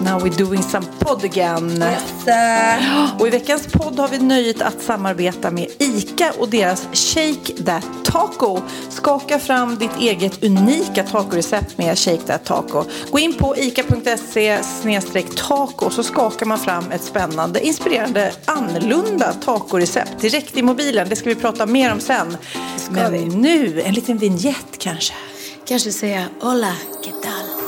Now we're doing some podd again. Och i veckans podd har vi nöjet att samarbeta med ICA och deras Shake That Taco. Skaka fram ditt eget unika tacorecept med Shake That Taco. Gå in på ica.se taco så skakar man fram ett spännande, inspirerande, annorlunda tacorecept direkt i mobilen. Det ska vi prata mer om sen. Men vi. nu, en liten vignett kanske. Kanske säga hola, ¿qué tal?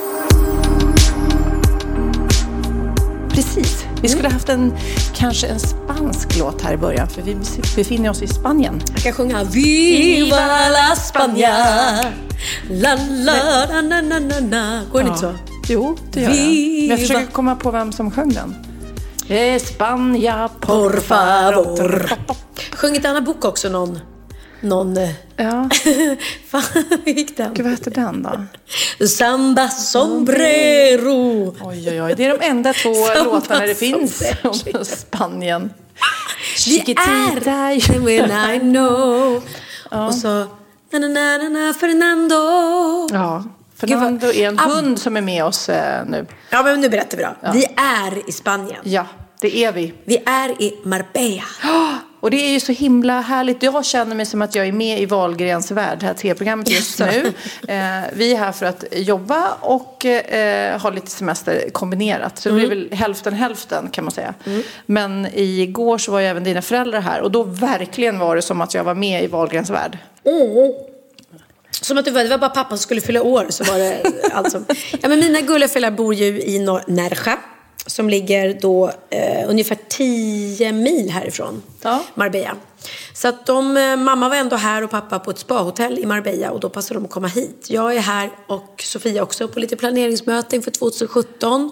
Precis. Vi skulle haft en, kanske en spansk låt här i början för vi befinner oss i Spanien. Jag kan sjunga Viva la España La la na na na na na Går den inte så? Jo, det gör den. Men Viva. jag försöker komma på vem som sjöng den. España Por favor Sjungit Anna Bok också någon någon... eh, Ja, Fan, hur gick den? Gud, vad hette den då? Samba sombrero. Oj, oj, oj. Det är de enda två Samba låtarna det finns om Spanien. Vi är when I know. Och så na na na na na Fernando. Ja, Fernando är en Ah. hund som är med oss eh, nu. Ja, men nu berättar vi då. Vi är i Spanien. Ja, det är vi. Vi är i Marbella. Och det är ju så himla härligt. Jag känner mig som att jag är med i Wahlgrens värld, det här tv-programmet just nu. Eh, vi är här för att jobba och eh, ha lite semester kombinerat. Så det blir väl hälften hälften kan man säga. Men igår så var ju även dina föräldrar här och då verkligen var det som att jag var med i Wahlgrens värld. Som att det var, det var bara pappa som skulle fylla år så var det alltså. Ja men mina gulliga föräldrar bor ju i Nerja. Som ligger då eh, ungefär 10 mil härifrån. Ja. Marbella. Så att de, eh, mamma var ändå här och pappa på ett spahotell i Marbella och då passade de att komma hit. Jag är här och Sofia också på lite planeringsmöte inför 2017.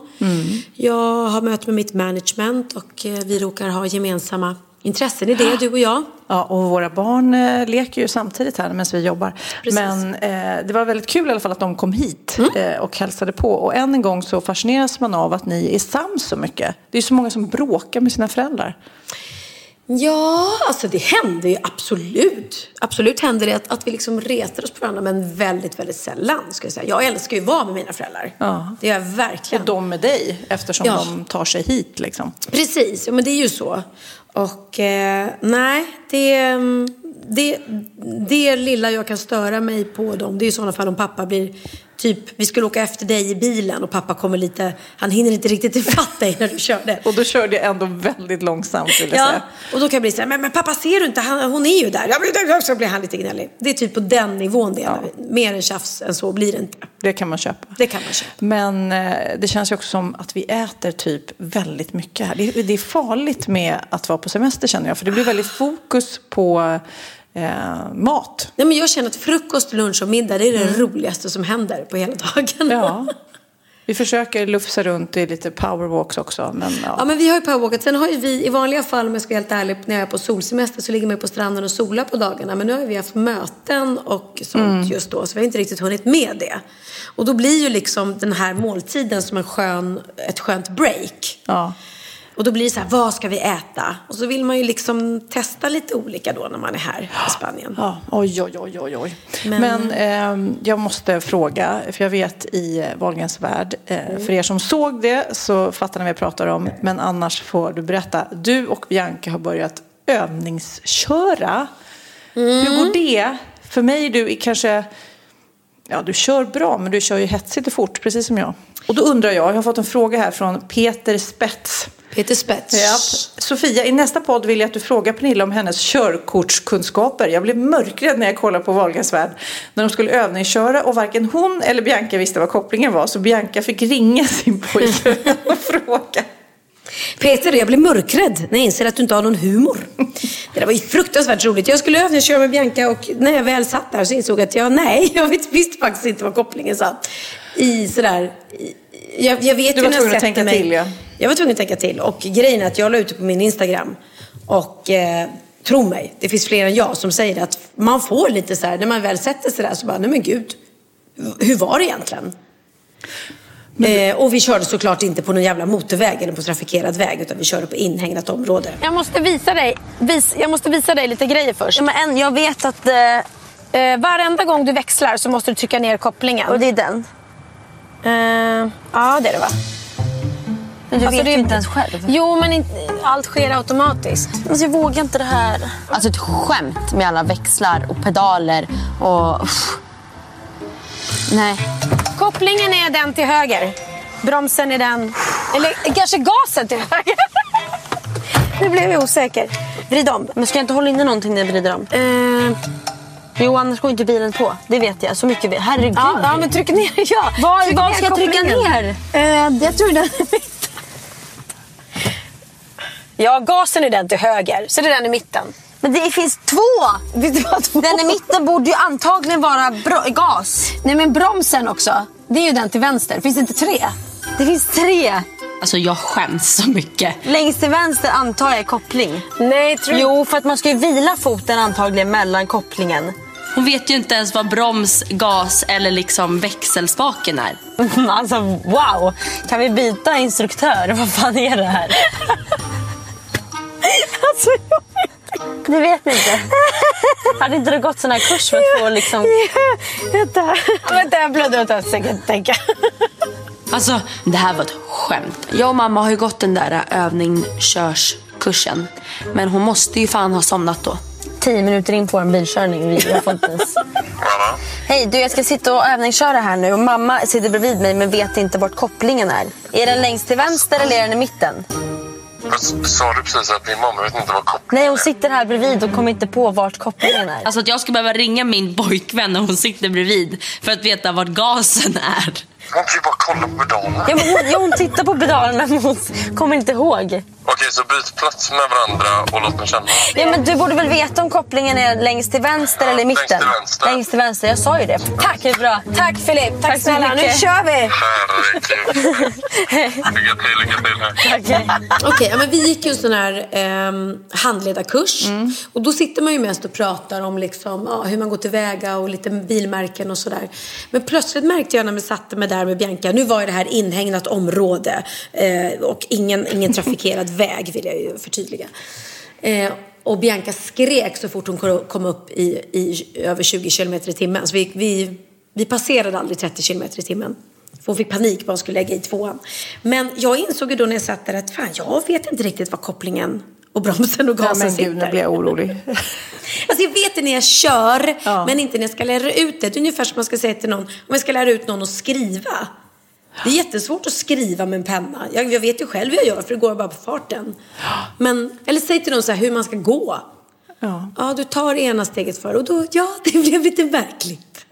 Jag har möte med mitt management och eh, vi råkar ha gemensamma intressen i det, du och jag. Ja, och våra barn eh, leker ju samtidigt här medan vi jobbar. Precis. Men eh, det var väldigt kul i alla fall att de kom hit eh, och hälsade på. Och än en gång så fascineras man av att ni är sams så mycket. Det är så många som bråkar med sina föräldrar. Ja, alltså det händer ju absolut. Absolut händer det att, att vi liksom retar oss på varandra men väldigt, väldigt sällan. Ska jag, säga. jag älskar ju att vara med mina föräldrar. Ja. Det gör jag verkligen. Och de med dig eftersom Ja. de tar sig hit liksom. Precis, ja, men det är ju så. Och eh, nej, det, mm, det, det lilla jag kan störa mig på dem, det är i sådana fall om pappa blir Typ, vi skulle åka efter dig i bilen och pappa kommer lite, han hinner inte riktigt ifatt dig när du körde. Och då körde jag ändå väldigt långsamt vill jag Ja, säga. och då kan jag bli så här, men, men pappa ser du inte, han, hon är ju där. Ja, så blir han lite gnällig. Det är typ på den nivån det är. Mer än tjafs än så blir det inte. Det kan man köpa. Det kan man köpa. Men eh, det känns ju också som att vi äter typ väldigt mycket här. Det, det är farligt med att vara på semester känner jag. För det blir väldigt fokus på eh, mat. Nej, men jag känner att frukost, lunch och middag det är det roligaste som händer på hela dagen. Mm. Ja. Vi försöker lufsa runt i lite powerwalks också. Men, ja. Ja men vi har ju powerwalkat. Sen har ju vi i vanliga fall om jag ska vara helt ärlig när jag är på solsemester så ligger man på stranden och solar på dagarna. Men nu har vi haft möten och sånt Mm. just då så vi har inte riktigt hunnit med det. Och då blir ju liksom den här måltiden som en skön, ett skönt break. Ja. Och då blir det så här, vad ska vi äta? Och så vill man ju liksom testa lite olika då när man är här i Spanien. Ja, oj, oj, oj, oj, oj. Men, Men eh, jag måste fråga, för jag vet i Wahlgrens värld, eh, mm. för er som såg det så fattar ni vad jag pratar om, men annars får du berätta. Du och Bianca har börjat övningsköra. Mm. Hur går det? För mig är du kanske, ja du kör bra, men du kör ju hetsigt och fort, precis som jag. Och då undrar jag, jag har fått en fråga här från Peter Spets. Peter Spets. Ja. Sofia, i nästa podd vill jag att du frågar Pernilla om hennes körkortskunskaper. Jag blev mörkrädd när jag kollade på Wahlgrens värld när de skulle övningsköra och varken hon eller Bianca visste vad kopplingen var. Så Bianca fick ringa sin pojke och fråga. Peter, jag blev mörkrädd när jag inser att du inte har någon humor. Det där var ju fruktansvärt roligt. Jag skulle övningsköra med Bianca och när jag väl satt där så insåg jag att jag, nej, jag visste faktiskt inte vad kopplingen satt. I sådär, jag, jag vet du var tvungen att tänka mig, till ja. Jag var tvungen att tänka till. Och grejen är att jag la ut det på min Instagram. Och eh, tro mig, det finns fler än jag som säger att man får lite så här, när man väl sätter sig där så bara, nej men gud, hur var det egentligen? Eh, och vi körde såklart inte på någon jävla motorväg eller på trafikerad väg utan vi körde på inhägnat område. Jag måste visa dig, vis, jag måste visa dig lite grejer först. Ja, men en, jag vet att eh, eh, varenda gång du växlar så måste du trycka ner kopplingen. Och det är den? Eh, ja, det är det va? Men du alltså, vet ju inte ens själv. Jo, men inte, allt sker automatiskt. Alltså, jag vågar inte det här. Alltså ett skämt med alla växlar och pedaler och... Uff. Nej. Kopplingen är den till höger. Bromsen är den... Eller kanske gasen till höger. nu blev jag osäker. Vrid om. Men ska jag inte hålla inne någonting när jag vrider om? Uh... Jo, annars går inte bilen på. Det vet jag. Så mycket vet Herregud. Ja, ja men tryck ner. Ja. Var, tryck var ska jag trycka ner? Uh, jag tror den Ja, gasen är den till höger. Så det är den i mitten. Men det finns två! Det två. Den i mitten borde ju antagligen vara gas. Nej men bromsen också. Det är ju den till vänster. Finns det inte tre? Det finns tre. Alltså jag skäms så mycket. Längst till vänster antar jag är koppling. Nej, tror Jo, för att man ska ju vila foten antagligen mellan kopplingen. Hon vet ju inte ens vad broms, gas eller liksom växelspaken är. alltså wow! Kan vi byta instruktör? Vad fan är det här? alltså jag vet ni inte. Hade inte du gått sån här kurs för att få liksom... Ja, vänta, vänta jag blöder ut jag kan tänka. Alltså, det här var ett skämt. Jag och mamma har ju gått den där övningskörskursen. Men hon måste ju fan ha somnat då. Tio minuter in på en bilkörning. Jag får inte ens... Hej, du jag ska sitta och övningsköra här nu och mamma sitter bredvid mig men vet inte vart kopplingen är. Är den längst till vänster eller är den i mitten? Sa du precis att din mamma vet inte vad kopplingen är? Nej, hon sitter här bredvid och kommer inte på vart kopplingen är. Alltså att jag ska behöva ringa min pojkvän när hon sitter bredvid för att veta vart gasen är. Hon kan ju bara kolla på pedalerna. Ja, hon, ja, hon tittar på pedalerna men hon kommer inte ihåg. Okej, så byt plats med varandra och låt mig känna. Ja, men du borde väl veta om kopplingen är längst till vänster ja, eller i mitten? Längst till vänster. Längst till vänster, jag sa ju det. Tack! Det bra. Tack Filip, tack, tack snälla. Nu kör vi! Herregud. lycka till, lycka till. Okej, okay, men vi gick ju en sån här eh, handledarkurs. Mm. Och då sitter man ju mest och pratar om liksom, ja, hur man går tillväga och lite bilmärken och sådär. Men plötsligt märkte jag när vi satte mig där med Bianca, nu var det här inhägnat område eh, och ingen, ingen trafikerad väg vill jag ju förtydliga. Eh, och Bianca skrek så fort hon kom upp i, i över 20 kilometer i timmen. Så vi, vi, vi passerade aldrig 30 kilometer i timmen. För hon fick panik att skulle lägga i tvåan. Men jag insåg ju då när jag satt där att fan, jag vet inte riktigt vad kopplingen och bromsen och gasen ja, men sitter. nu blir jag orolig. alltså jag vet det när jag kör, ja. men inte när jag ska lära ut det. Det är ungefär som man ska säga till någon, om jag ska lära ut någon att skriva. Det är jättesvårt att skriva med en penna. Jag, jag vet ju själv hur jag gör för det går bara på farten. Men, eller säg till någon så här hur man ska gå. Ja. ja, du tar ena steget för och då, ja, det blev lite märkligt.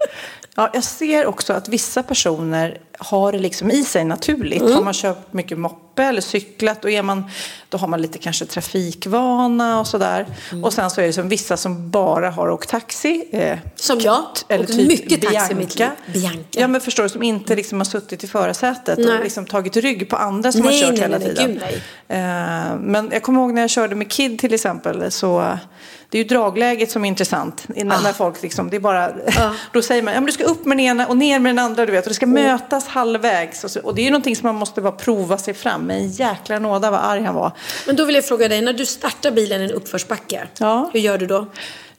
Ja, jag ser också att vissa personer har det liksom i sig naturligt. Mm. Har man kört mycket moppe eller cyklat då, är man, då har man lite kanske trafikvana och sådär. Mm. Och sen så är det som vissa som bara har åkt taxi. Eh, som jag. Eller typ mycket Bianca. taxi mitt liv. Bianca. Ja men förstår du, som inte liksom har suttit i förarsätet nej. och liksom tagit rygg på andra som nej, har kört nej, hela nej, tiden. Gud. Eh, men jag kommer ihåg när jag körde med Kid till exempel så det är ju dragläget som är intressant. När, ah. när folk liksom, det är bara, ah. då säger man, ja men du ska upp med den ena och ner med den andra du vet. Och det ska mm. mötas halvvägs. Och, så, och det är ju någonting som man måste bara prova sig fram med en jäkla nåda vad arg han var. Men då vill jag fråga dig, när du startar bilen i en uppförsbacke, Ja. hur gör du då?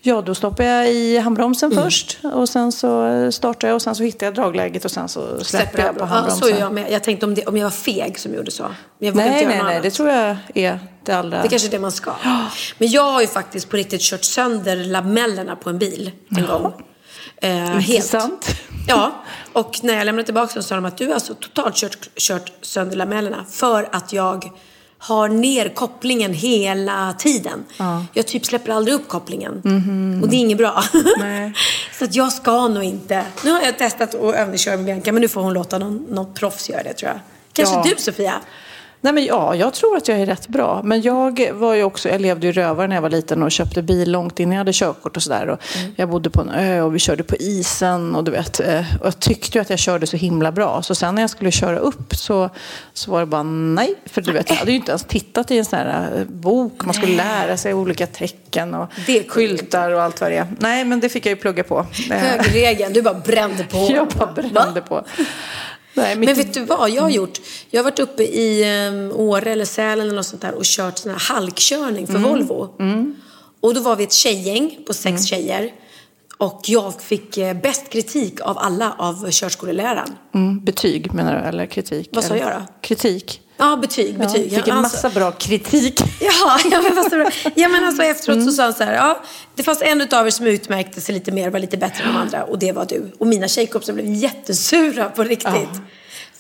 Ja, då stoppar jag i handbromsen först och sen så startar jag och sen så hittar jag dragläget och sen så släpper jag på Ja, handbromsen. så gör jag med. Jag tänkte om, det, om jag var feg som gjorde så. Men jag nej, nej, nej, annat. det tror jag är det allra... Det kanske är det man ska. Men jag har ju faktiskt på riktigt kört sönder lamellerna på en bil en gång. Eh, helt. Intressant. Ja, och när jag lämnade tillbaka dem sa de att du har alltså totalt kört, kört sönder lamellerna för att jag har ner kopplingen hela tiden. Jag typ släpper aldrig upp kopplingen. Och det är inget bra. Så att jag ska nog inte. Nu har jag testat att övningsköra med Bianca men nu får hon låta någon, någon proffs göra det tror jag. Kanske Ja. du Sofia? Nej, men ja, jag tror att jag är rätt bra. Men jag var ju också, jag levde ju rövare när jag var liten och köpte bil långt innan jag hade körkort och sådär. Och Jag bodde på en ö och vi körde på isen och du vet. eh, Och jag tyckte ju att jag körde så himla bra. Så sen när jag skulle köra upp så, så var det bara nej. För du vet, jag hade ju inte ens tittat i en sån här eh, bok. Man skulle lära sig olika tecken och Det skyltar och allt vad det är. Nej, men det fick jag ju plugga på. Högerregeln, du bara brände på. Jag bara brände Va? på. Nej, Men vet du vad jag har gjort? Jag har varit uppe i um, Åre eller Sälen eller något sånt där och kört sån här halkkörning för Mm. Volvo. Och då var vi ett tjejgäng på sex Mm. tjejer. Och jag fick eh, bäst kritik av alla av körskoleläraren. Mm, betyg menar du, eller kritik? Vad sa jag då? Kritik. Ja, betyg, Ja, betyg. fick en Ja, massa bra kritik. Ja, ja men, fast, ja, men alltså efteråt Mm. så sa han så här, ja, det fanns en utav er som utmärkte sig lite mer, var lite bättre än de andra och det var du. Och mina tjejkompisar blev jättesura på riktigt.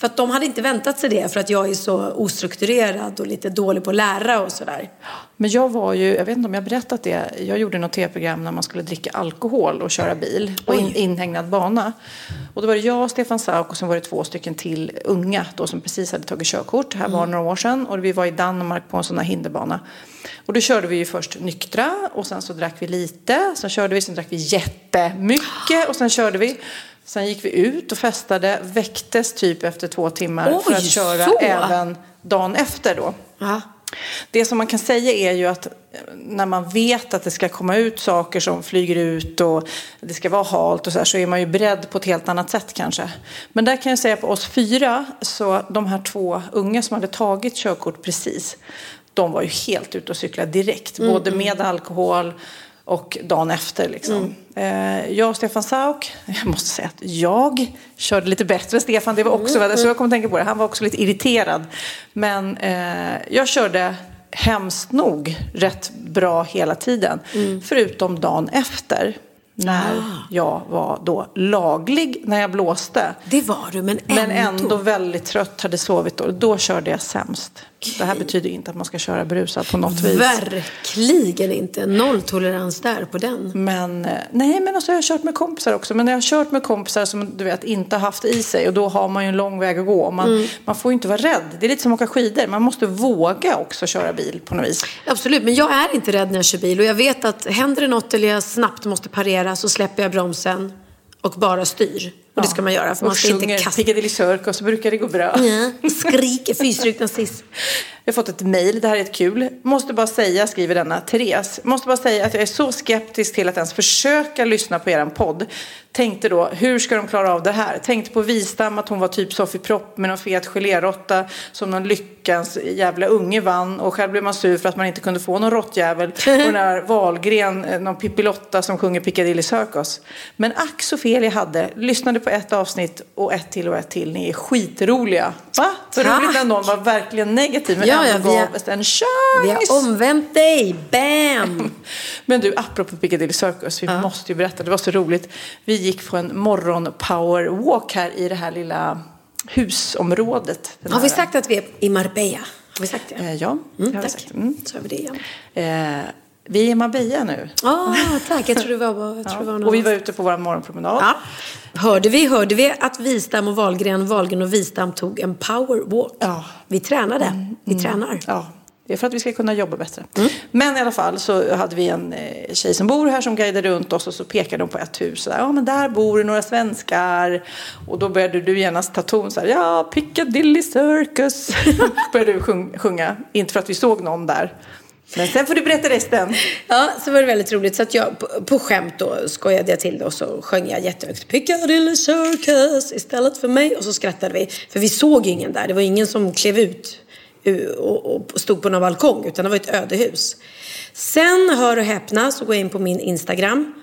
För att de hade inte väntat sig det för att jag är så ostrukturerad och lite dålig på att lära och sådär. Men jag var ju, jag vet inte om jag berättat det, jag gjorde något tv-program när man skulle dricka alkohol och köra bil på in, inhägnad bana. Och då var det jag Stefan Sauk och sen var det två stycken till unga då som precis hade tagit körkort. Det här var några år sedan och vi var i Danmark på en sån här hinderbana. Och då körde vi ju först nyktra och sen så drack vi lite, sen körde vi, sen drack vi jättemycket och sen körde vi. Sen gick vi ut och festade, väcktes typ efter två timmar för Oj, att köra så? även dagen efter då. Det som man kan säga är ju att när man vet att det ska komma ut saker som flyger ut och det ska vara halt och så här så är man ju beredd på ett helt annat sätt kanske. Men där kan jag säga på oss fyra så de här två unga som hade tagit körkort precis de var ju helt ute och cyklade direkt. Både med alkohol och dagen efter. Liksom. Eh, jag och Stefan Sauk, jag måste säga att jag körde lite bättre än Stefan. Det var också, så jag kommer att tänka på det. Han var också lite irriterad. Men eh, jag körde hemskt nog rätt bra hela tiden. Förutom dagen efter. När jag var då laglig när jag blåste. Det var du, men ändå. Men ändå väldigt trött, hade sovit då. Då körde jag sämst. Det här betyder inte att man ska köra berusad på något vis. Verkligen inte. Nolltolerans där på den. Men eh, nej, men också jag har kört med kompisar också. Men jag har kört med kompisar som du vet inte haft i sig och då har man ju en lång väg att gå. Och Man, Mm. man får ju inte vara rädd. Det är lite som att åka skidor. Man måste våga också köra bil på något vis. Absolut, men jag är inte rädd när jag kör bil och jag vet att händer det något eller jag snabbt måste parera så släpper jag bromsen och bara styr. Och det ska man göra för man ska inte sjunger kasta... Piccadilly Circus så brukar det gå bra. Ja, skriker fyrstrukna nazism. Jag har fått ett mejl, det här är ett kul. Måste bara säga, skriver denna Therese. Måste bara säga att jag är så skeptisk till att ens försöka lyssna på er podd. Tänkte då, hur ska de klara av det här? Tänkte på Wistam att hon var typ Sofie Propp med någon fet geléråtta som någon lyckans jävla unge vann. Och själv blev man sur för att man inte kunde få någon råttjävel. Och när Wahlgren, eh, någon Pippilotta som sjunger Piccadilly Circus. Men ack så fel jag hade. Lyssnade på ett avsnitt och ett till och ett till. Ni är skitroliga. Va? Så Tack. roligt någon var verkligen negativ men Ja, ändå ja, vi har- gav oss en Vi chans. har omvänt dig. Bam! Men du, apropå Piccadilly Circus, vi måste ju berätta, det var så roligt. Vi gick på en morgon power walk här i det här lilla husområdet. Har vi här- sagt att vi är i Marbella? Har vi sagt det? Eh, ja, det Mm, har vi tack. sagt. Mm. Så har vi det igen. Eh, vi är i Marbella nu. Ah, tack. Jag tror det var, jag tror det var någon Och vi var ute på vår morgonpromenad. Ja. Hörde vi, hörde vi att Wistam och Wahlgren, Wahlgren och Wistam tog en powerwalk? Ja. Vi tränade. Vi tränar. Ja, det är för att vi ska kunna jobba bättre. Mm. Men i alla fall så hade vi en eh, tjej som bor här som guidade runt oss och så pekade de på ett hus. Ja, men där bor det några svenskar. Och då började du genast ta ton så här, ja, Piccadilly Circus. började du sjung, sjunga, inte för att vi såg någon där. Men sen får du berätta resten. Ja, så var det väldigt roligt. Så att jag på, på skämt då skojade jag till det och så sjöng jag jättehögt Piccadilly Circus istället för mig. Och så skrattade vi. För vi såg ju ingen där. Det var ingen som klev ut och, och stod på någon balkong utan det var ett ödehus. Sen, hör och häpna, så går jag in på min Instagram.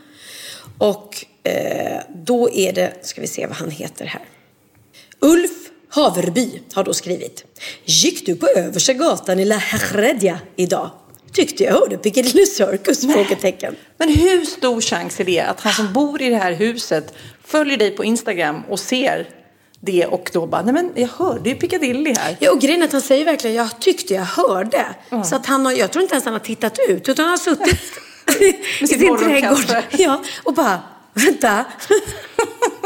Och eh, då är det, ska vi se vad han heter här. Ulf Haverby har då skrivit. Gick du på översta gatan i La Heredia idag? Tyckte jag hörde Piccadilly Circus? Frågetecken. Men hur stor chans är det att han som bor i det här huset följer dig på Instagram och ser det och då bara, nej men jag hörde ju Piccadilly här. Ja, och grejen är att han säger verkligen, jag tyckte jag hörde. Så att han har, jag tror inte ens han har tittat ut, utan han har suttit i sin trädgård. Ja, och bara, vänta.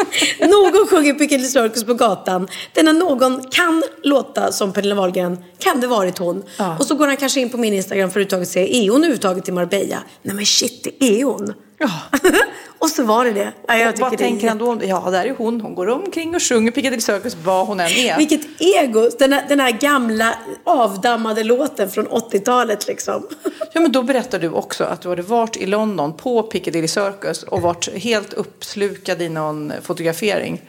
någon sjunger Piccadilly Circus på gatan. Denna någon kan låta som Pernilla Wahlgren. Kan det varit hon? Ja. Och så går han kanske in på min Instagram för att se, är hon överhuvudtaget i Marbella? Nej men shit, det är hon. Ja. och så var det det. Ja, jag vad det tänker han då? Ja, där är hon. Hon går omkring och sjunger Piccadilly Circus vad hon än är. Vilket ego! Den här, den här gamla avdammade låten från 80-talet liksom. Ja, men då berättar du också att du hade varit i London på Piccadilly Circus och varit helt uppslukad i någon fotografering.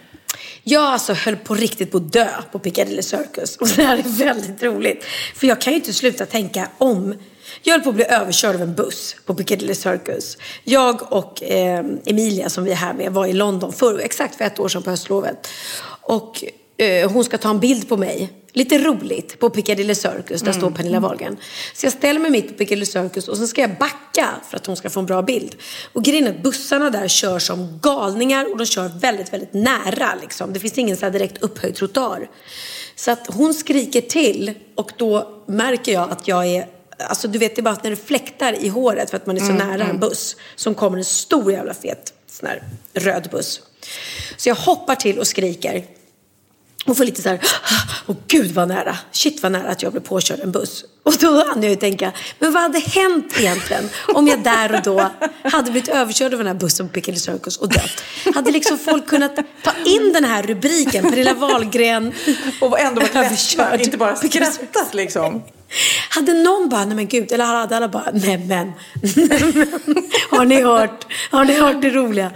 Jag alltså höll på riktigt på att dö på Piccadilly Circus. Och det här är väldigt roligt. För jag kan ju inte sluta tänka om. Jag höll på att bli överkörd av en buss på Piccadilly Circus. Jag och eh, Emilia som vi är här med var i London för exakt för ett år sedan på höstlovet. Och eh, hon ska ta en bild på mig. Lite roligt på Piccadilly Circus, där står Pernilla Wahlgren. Så jag ställer mig mitt på Piccadilly Circus och sen ska jag backa för att hon ska få en bra bild. Och grejen är att bussarna där kör som galningar och de kör väldigt, väldigt nära liksom. Det finns ingen så här direkt upphöjd trottoar. Så att hon skriker till och då märker jag att jag är Alltså du vet, det är bara att när det fläktar i håret för att man är så nära en buss som kommer en stor jävla fet sån här röd buss. Så jag hoppar till och skriker. Och får lite så här, åh gud vad nära, shit vad nära att jag blev påkörd en buss. Och då hann jag ju tänka, men vad hade hänt egentligen om jag där och då hade blivit överkörd av den här bussen på Piccadilly Circus och dött? Hade liksom folk kunnat ta in den här rubriken, Pernilla Wahlgren Och ändå varit överkörd. inte bara skrattat liksom. Hade någon bara, nej men gud, eller hade alla bara, nej men, har ni hört, har ni hört det roliga?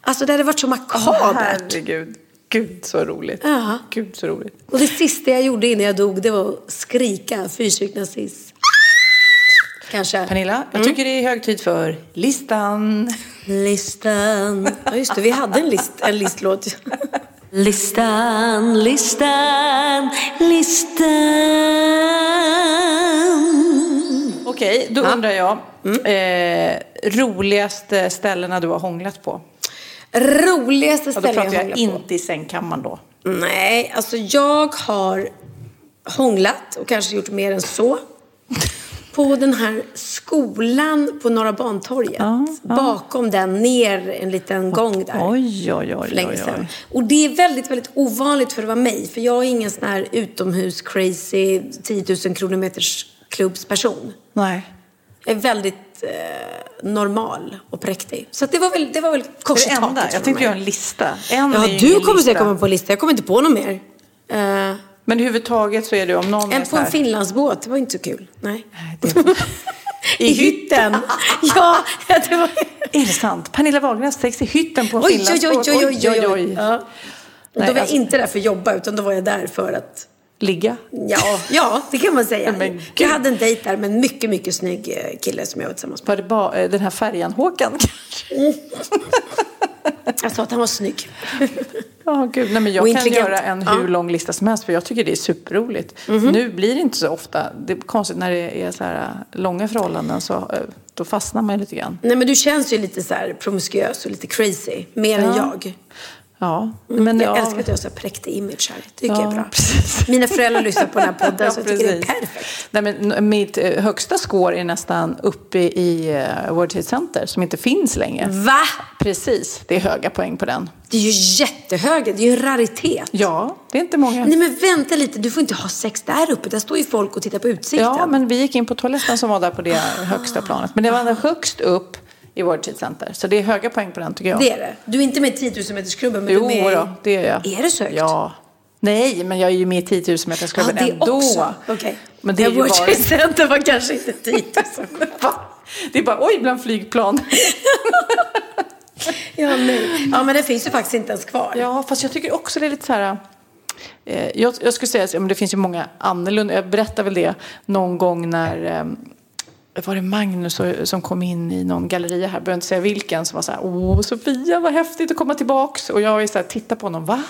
Alltså det hade varit så makabert. Herregud. Gud så roligt. Ja. Gud så roligt. Och det sista jag gjorde innan jag dog, det var att skrika fyrtryck nazist. Kanske. Pernilla, jag tycker det är hög tid för listan. Listan. Ja just det, vi hade en, list, en listlåt. Listan, listan, listan. Okej, då undrar jag. Eh, roligaste ställena du har hånglat på? Roligaste Och då stället pratar jag jag hånglat på. inte i sängkammaren då. Nej, alltså jag har hånglat och kanske gjort mer än så. På den här skolan på Norra Bantorget. Ja, Bakom den, ner en liten gång där. Oj, oj, oj, länge sedan. oj. Och det är väldigt, väldigt ovanligt för att vara mig. För jag är ingen sån här utomhus crazy 10 000 kronor meters klubbsperson. Nej. Jag är väldigt eh, normal och präktig. Så det var väl, det var väl kors i taket jag för tänkte göra en lista. En Ja, du kommer lista. säkert komma på en lista. Jag kommer inte på något mer. Eh, Men överhuvudtaget så är det om någon en på en Finlandsbåt, det var inte så kul. Nej. I hytten. ja, det var... Är det sant? Pernilla Wahlgrens sex i hytten på en Oj, oj, oj, finlandsbåt. oj, oj, oj, oj. Ja. Och då var jag alltså- inte där för att jobba, utan då var jag där för att Ligga? Ja, ja det kan man säga. Men jag hade en dejt där med en mycket, mycket snygg eh, kille som jag var tillsammans med. Var det eh, den här färjan Håkan kanske? Jag sa att han var snygg. Ja, gud. Nej, men jag kan göra en hur Ja. Lång lista som helst för jag tycker det är superroligt. Nu blir det inte så ofta. Det är konstigt när det är så här äh, långa förhållanden så då fastnar man ju lite grann. Nej, men du känns ju lite så här promiskuös och lite crazy. Mer än jag. Ja, men jag ja, älskar att jag har så präktig image här. Det tycker Ja, jag är bra. precis. Mina föräldrar lyssnar på den här podden Ja, så jag tycker det är perfekt. Nej, men mitt eh, högsta score är nästan uppe i uh, World Trade Center som inte finns längre. Va? Precis, det är höga poäng på den. Det är ju jättehöga. Det är ju en raritet. Ja, det är inte många. Nej men vänta lite, du får inte ha sex där uppe. Där står ju folk och tittar på utsikten. Ja, men vi gick in på toaletten som var där på det högsta planet. Men det var högst upp i World Trade Center. Så det är höga poäng på den tycker jag. Det är det. Du är inte med i 10 000 metersklubben men jo, du är med i... då, det är jag. Är det så högt? Ja. Nej, men jag är ju med i 10 000 metersklubben Ja, det ändå. också. Okej. Men det är ju World bara... Center var kanske inte 10 000. Va? Det är bara oj bland flygplan. ja, nej. ja, men det finns ju faktiskt inte ens kvar. Ja, fast jag tycker också det är lite så här... Eh, jag, jag skulle säga att det finns ju många annorlunda. Jag berättade väl det någon gång när eh, var det Magnus som kom in i någon galleria här, jag behöver inte säga vilken, som var så här, åh Sofia vad häftigt att komma tillbaks. Och jag är så här, tittar på honom, va?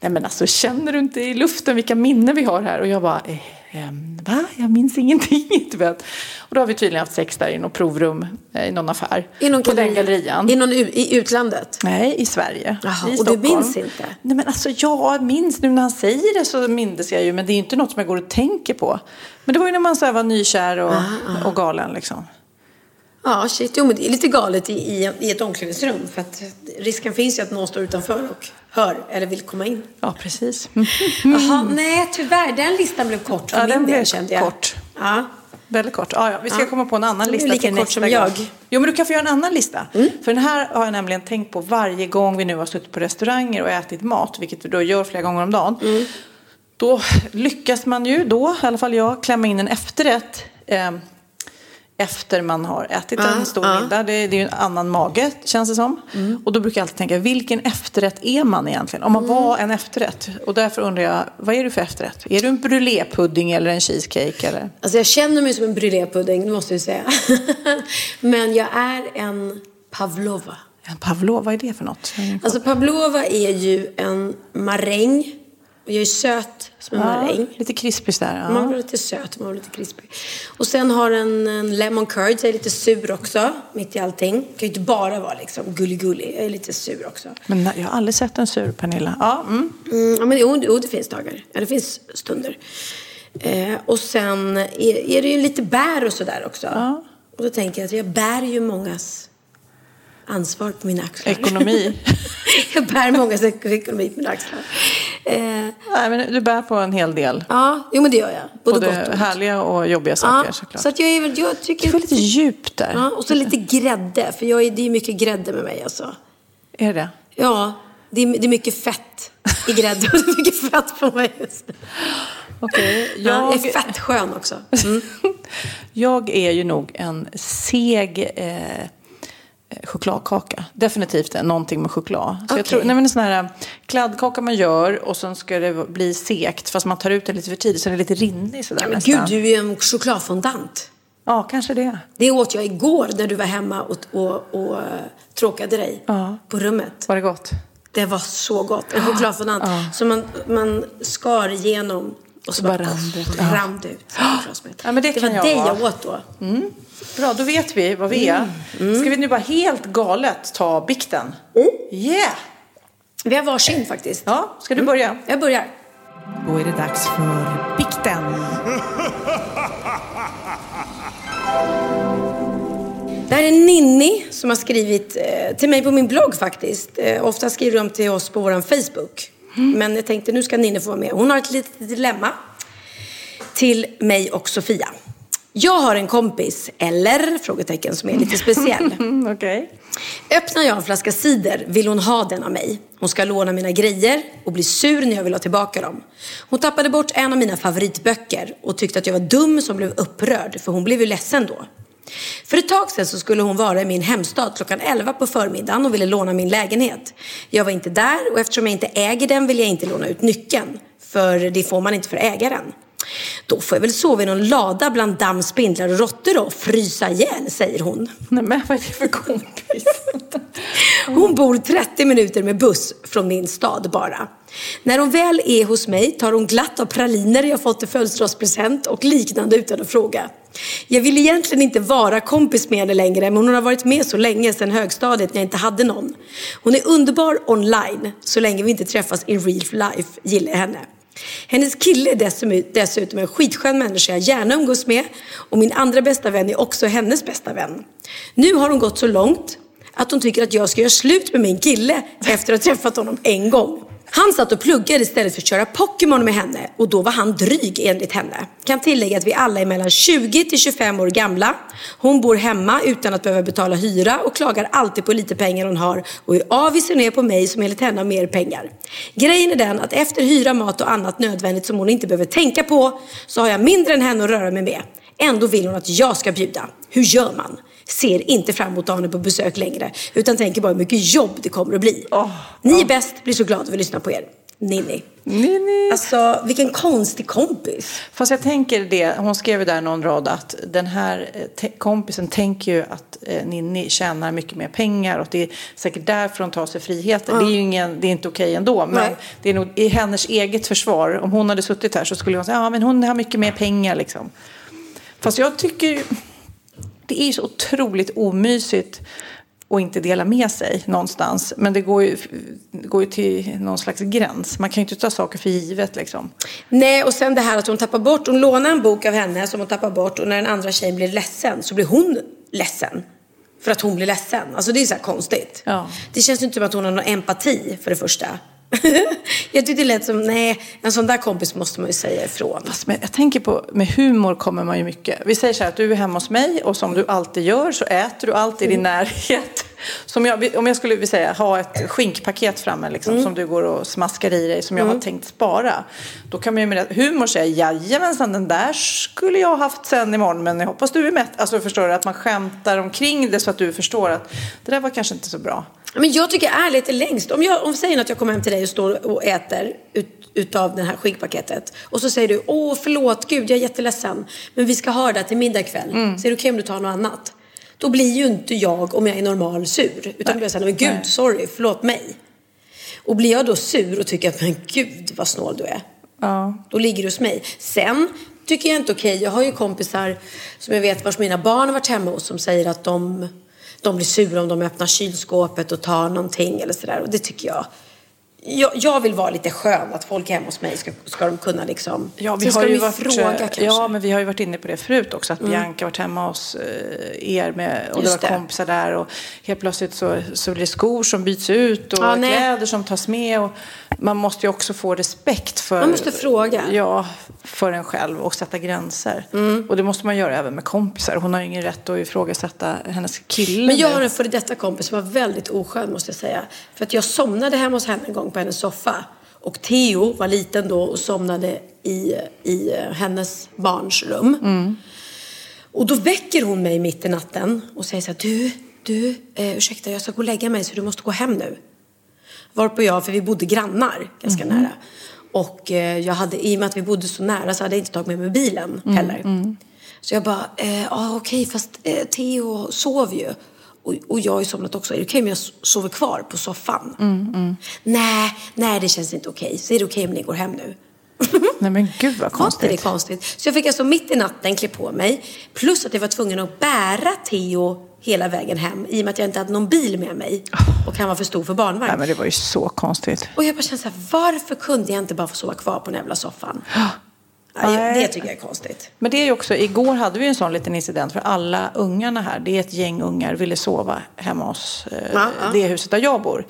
Nej men alltså känner du inte i luften vilka minnen vi har här? Och jag bara, eh, Ehm, va? Jag minns ingenting. Och då har vi tydligen haft sex där i något provrum eh, i någon affär. I någon på den gallerian. I, någon, I utlandet? Nej, i Sverige. Jaha, i och du minns inte? Nej men alltså jag minns nu när han säger det så minns jag ju. Men det är inte något som jag går och tänker på. Men det var ju när man så var nykär och, aha, aha. och galen liksom. Ja, shit. Jo, men det är lite galet i, i, i ett omklädningsrum. För att risken finns ju att någon står utanför och hör eller vill komma in. Ja, precis. Jaha, nej tyvärr. Den listan blev kort för ja, min den del blev kände jag. kort. Ja. Väldigt kort. Ja, ja. Vi ska Ja. komma på en annan lista lika kort som gång. jag. Jo, men du kan få göra en annan lista. För den här har jag nämligen tänkt på varje gång vi nu har suttit på restauranger och ätit mat, vilket vi då gör flera gånger om dagen. Då lyckas man ju då, i alla fall jag, klämma in en efterrätt eh, efter man har ätit en stor ja. middag. Det, är ju en annan mage, känns det som. Och då brukar jag alltid tänka, vilken efterrätt är man egentligen? Om man var en efterrätt. Och därför undrar jag, vad är du för efterrätt? Är du en brulépudding eller en cheesecake? Eller? Alltså jag känner mig som en brulépudding, det måste jag säga. men jag är en pavlova. En pavlova, vad är det för något? Alltså pavlova är ju en maräng. Och jag är söt som en maräng. lite krispig där. Ja. Man blir lite söt, man blir lite krispig. Och sen har den en lemon curd, jag är lite sur också, mitt i allting. Kan ju inte bara vara liksom gullig-gullig, jag är lite sur också. Men jag har aldrig sett en sur Pernilla. Ja, mm. Mm, ja, men jo, jo, det finns dagar. Ja, det finns stunder. Eh, och sen är, är det ju lite bär och sådär också. Ja. Och då tänker jag att jag bär ju mångas ansvar på mina axlar. Ekonomi. jag bär mångas ek- ekonomi på mina axlar. Eh, Nej, men du bär på en hel del. ja, jo men det gör jag. Både, Både gott och härliga och jobbiga saker Ja, såklart. så att jag är jag Det tycker... var lite djupt där. Ja, och så lite grädde, för jag är, det är mycket grädde med mig alltså. Är det? Ja, det är, det är mycket fett i grädde och det är mycket fett på mig just nu. Okej, Ja, jag, jag är fettskön också. Mm. jag är ju nog en seg eh, chokladkaka. Definitivt någonting med choklad. Så jag Okej. tror, nej, men en sån här kladdkaka man gör och sen ska det bli sekt fast man tar ut den lite för tidigt så den är lite rinnig sådär Men nästan. gud, du är ju en chokladfondant. Ja, kanske det. Det åt jag igår när du var hemma och, och, och uh, tråkade dig Ja. på rummet. Var det gott? Det var så gott. En chokladfondant som man, man skar igenom och så, bara bara rann det ut. rann det ut. Ja, men det det kan var jag det jag åt då. Bra, då vet vi vad vi är. Mm. Ska vi nu bara helt galet ta bikten? Yeah! Vi har varsin faktiskt. Ja, ska du börja? Jag börjar. Då är det dags för bikten. Det här är Ninni som har skrivit eh, till mig på min blogg faktiskt. Eh, ofta skriver de till oss på vår Facebook. Men jag tänkte nu ska Ninni få vara med. Hon har ett litet dilemma till mig och Sofia. Jag har en kompis, eller? Frågetecken, som är lite speciell. Okej. Öppnar jag en flaska cider vill hon ha den av mig. Hon ska låna mina grejer och bli sur när jag vill ha tillbaka dem. Hon tappade bort en av mina favoritböcker och tyckte att jag var dum som blev upprörd för hon blev ju ledsen då. För ett tag sedan så skulle hon vara i min hemstad klockan 11 på förmiddagen och ville låna min lägenhet. Jag var inte där och eftersom jag inte äger den vill jag inte låna ut nyckeln. För det får man inte för ägaren. Då får jag väl sova i någon lada bland damm, spindlar och råttor och frysa ihjäl, säger hon. Nej, men vad är det för kompis? Hon bor 30 minuter med buss från min stad bara. När hon väl är hos mig tar hon glatt av praliner jag fått i födelsedagspresent och liknande utan att fråga. Jag vill egentligen inte vara kompis med henne längre men hon har varit med så länge sedan högstadiet när jag inte hade någon. Hon är underbar online så länge vi inte träffas in real life gillar jag henne. Hennes kille är dessutom- dessutom en skitskön människa jag gärna umgås med och min andra bästa vän är också hennes bästa vän. Nu har hon gått så långt att hon tycker att jag ska göra slut med min kille efter att ha träffat honom en gång. Han satt och pluggade istället för att köra Pokémon med henne och då var han dryg enligt henne. Kan tillägga att vi alla är mellan 20 till 25 år gamla. Hon bor hemma utan att behöva betala hyra och klagar alltid på lite pengar hon har och är avis och ner på mig som enligt henne har mer pengar. Grejen är den att efter hyra, mat och annat nödvändigt som hon inte behöver tänka på så har jag mindre än henne att röra mig med. Ändå vill hon att jag ska bjuda. Hur gör man? Ser inte fram emot att ha henne på besök längre utan tänker bara hur mycket jobb det kommer att bli. Ni är bäst, blir så glad att vi lyssnar på er. Ninni. Ninni. Alltså, vilken konstig kompis. Fast jag tänker det, hon skrev ju där någon rad att den här eh, kompisen tänker ju att eh, Ninni tjänar mycket mer pengar och det är säkert därför hon tar sig friheter. Det är ju ingen, det är inte okej ändå, men Nej. det är nog i hennes eget försvar. Om hon hade suttit här så skulle hon säga, ja men hon har mycket mer pengar liksom. Fast jag tycker ju, det är ju så otroligt omysigt att inte dela med sig någonstans. Men det går ju, det går ju till någon slags gräns. Man kan ju inte ta saker för givet liksom. Nej, och sen det här att hon tappar bort, hon lånar en bok av henne som hon tappar bort och när den andra tjejen blir ledsen så blir hon ledsen. För att hon blir ledsen. Alltså det är så här konstigt. Ja. Det känns ju inte som att hon har någon empati för det första. jag tyckte det lät som, nej, en sån där kompis måste man ju säga ifrån. Fast med, jag tänker på, med humor kommer man ju mycket. Vi säger så här att du är hemma hos mig och som du alltid gör så äter du alltid i din närhet. Som jag, om jag skulle vill säga, ha ett skinkpaket framme liksom, som du går och smaskar i dig som jag har tänkt spara. Då kan man ju med humor säga, jajamensan den där skulle jag ha haft sen imorgon men jag hoppas du är mätt. Alltså förstår du, att man skämtar omkring det så att du förstår att det där var kanske inte så bra. Men jag tycker ärligt är längst. Om jag om säger att jag kommer hem till dig och står och äter ut, utav det här skinkpaketet. Och så säger du, åh förlåt, gud jag är jätteledsen. Men vi ska ha det till middag ikväll. Mm. Så är det okej om du tar något annat? Då blir ju inte jag, om jag är normal, sur. Utan blir jag säger, men gud, Nej. sorry, förlåt mig. Och blir jag då sur och tycker att, men gud vad snål du är. Ja. Då ligger du hos mig. Sen tycker jag inte okej. Jag har ju kompisar som jag vet vars mina barn har varit hemma hos som säger att de, de blir sura om de öppnar kylskåpet och tar någonting eller sådär. Och det tycker jag. Jag, jag vill vara lite skön, att folk hemma hos mig ska, ska de kunna liksom... Ja, vi Sen ska har de ju varit, fråga kanske. ja, men vi har ju varit inne på det förut också. Att Bianca varit hemma hos eh, er med, och Just det var det. kompisar där. Och helt plötsligt så, så blir det skor som byts ut och nej. kläder som tas med. Och man måste ju också få respekt för, Man måste fråga. Ja, för en själv och sätta gränser. Mm. Och det måste man göra även med kompisar. Hon har ju ingen rätt att ifrågasätta hennes kille. Men jag har en före detta kompis som var väldigt oskön måste jag säga. För att jag somnade hemma hos henne en gång på hennes soffa. Och Theo var liten då och somnade i, i hennes barns rum. Och då väcker hon mig mitt i natten och säger så här, du, du, eh, ursäkta jag ska gå och lägga mig så du måste gå hem nu. Varpå jag, för vi bodde grannar ganska nära. Och eh, jag hade, i och med att vi bodde så nära så hade jag inte tagit med mig bilen heller. Så jag bara, eh, ja okej fast eh, Theo sov ju. Och, och jag har ju somnat också. Är det okej om jag sover kvar på soffan? Nej, nej det känns inte okej. Så är det okej om ni går hem nu? Nej men gud vad konstigt. det konstigt? Så jag fick alltså mitt i natten klä på mig. Plus att jag var tvungen att bära Theo hela vägen hem. I och med att jag inte hade någon bil med mig. Och han var för stor för barnvagn. Nej men det var ju så konstigt. Och jag bara kände så här, varför kunde jag inte bara få sova kvar på den jävla soffan? Nej. det tycker jag är konstigt. Men det är ju också, igår hade vi en sån liten incident för alla ungarna här, det är ett gäng ungar, ville sova hemma hos eh, Ja, ja. Mm. det huset där jag bor.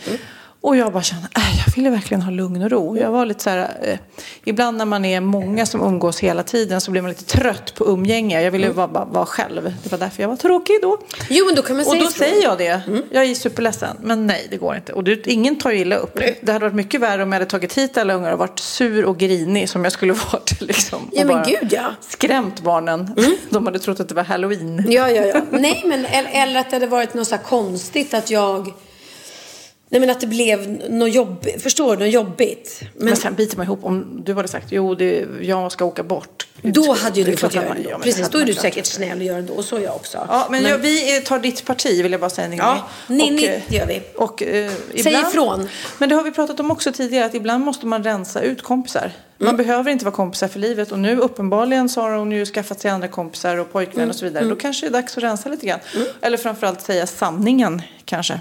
Och jag bara kände, äh, jag ville verkligen ha lugn och ro. Jag var lite så här, eh, ibland när man är många som umgås hela tiden så blir man lite trött på umgänge. Jag ville Mm. bara, bara vara själv. Det var därför jag var tråkig då. Jo, men då kan man Och säga då ifrån. säger jag det. Mm. Jag är superledsen. Men nej, det går inte. Och det, ingen tar illa upp. Det hade varit mycket värre om jag hade tagit hit alla ungar och varit sur och grinig som jag skulle varit. Liksom, Ja, men gud, ja. Mm. Skrämt barnen. De hade trott att det var halloween. Ja, ja, ja. Nej, men eller, att det hade varit något så konstigt att jag... Nej, men att det blev något jobbigt. Förstår du? Något jobbigt. Men, Men sen biter man ihop. Om du hade sagt jo, det, jag ska åka bort. då hade ju du fått göra det. men Precis, då är du säkert snäll och gör det. Och så är jag också. Ja, men, Jag, vi tar ditt parti vill jag bara säga en gång. Ja, Ninni, eh, gör vi. Och, eh, Säg ibland, ifrån. Men det har vi pratat om också tidigare, att ibland måste man rensa ut kompisar. Man Mm. behöver inte vara kompisar för livet. Och nu uppenbarligen så har hon ju skaffat sig andra kompisar och pojkvän Mm. och så vidare. Då kanske det är dags att rensa lite grann. Eller framförallt säga sanningen kanske.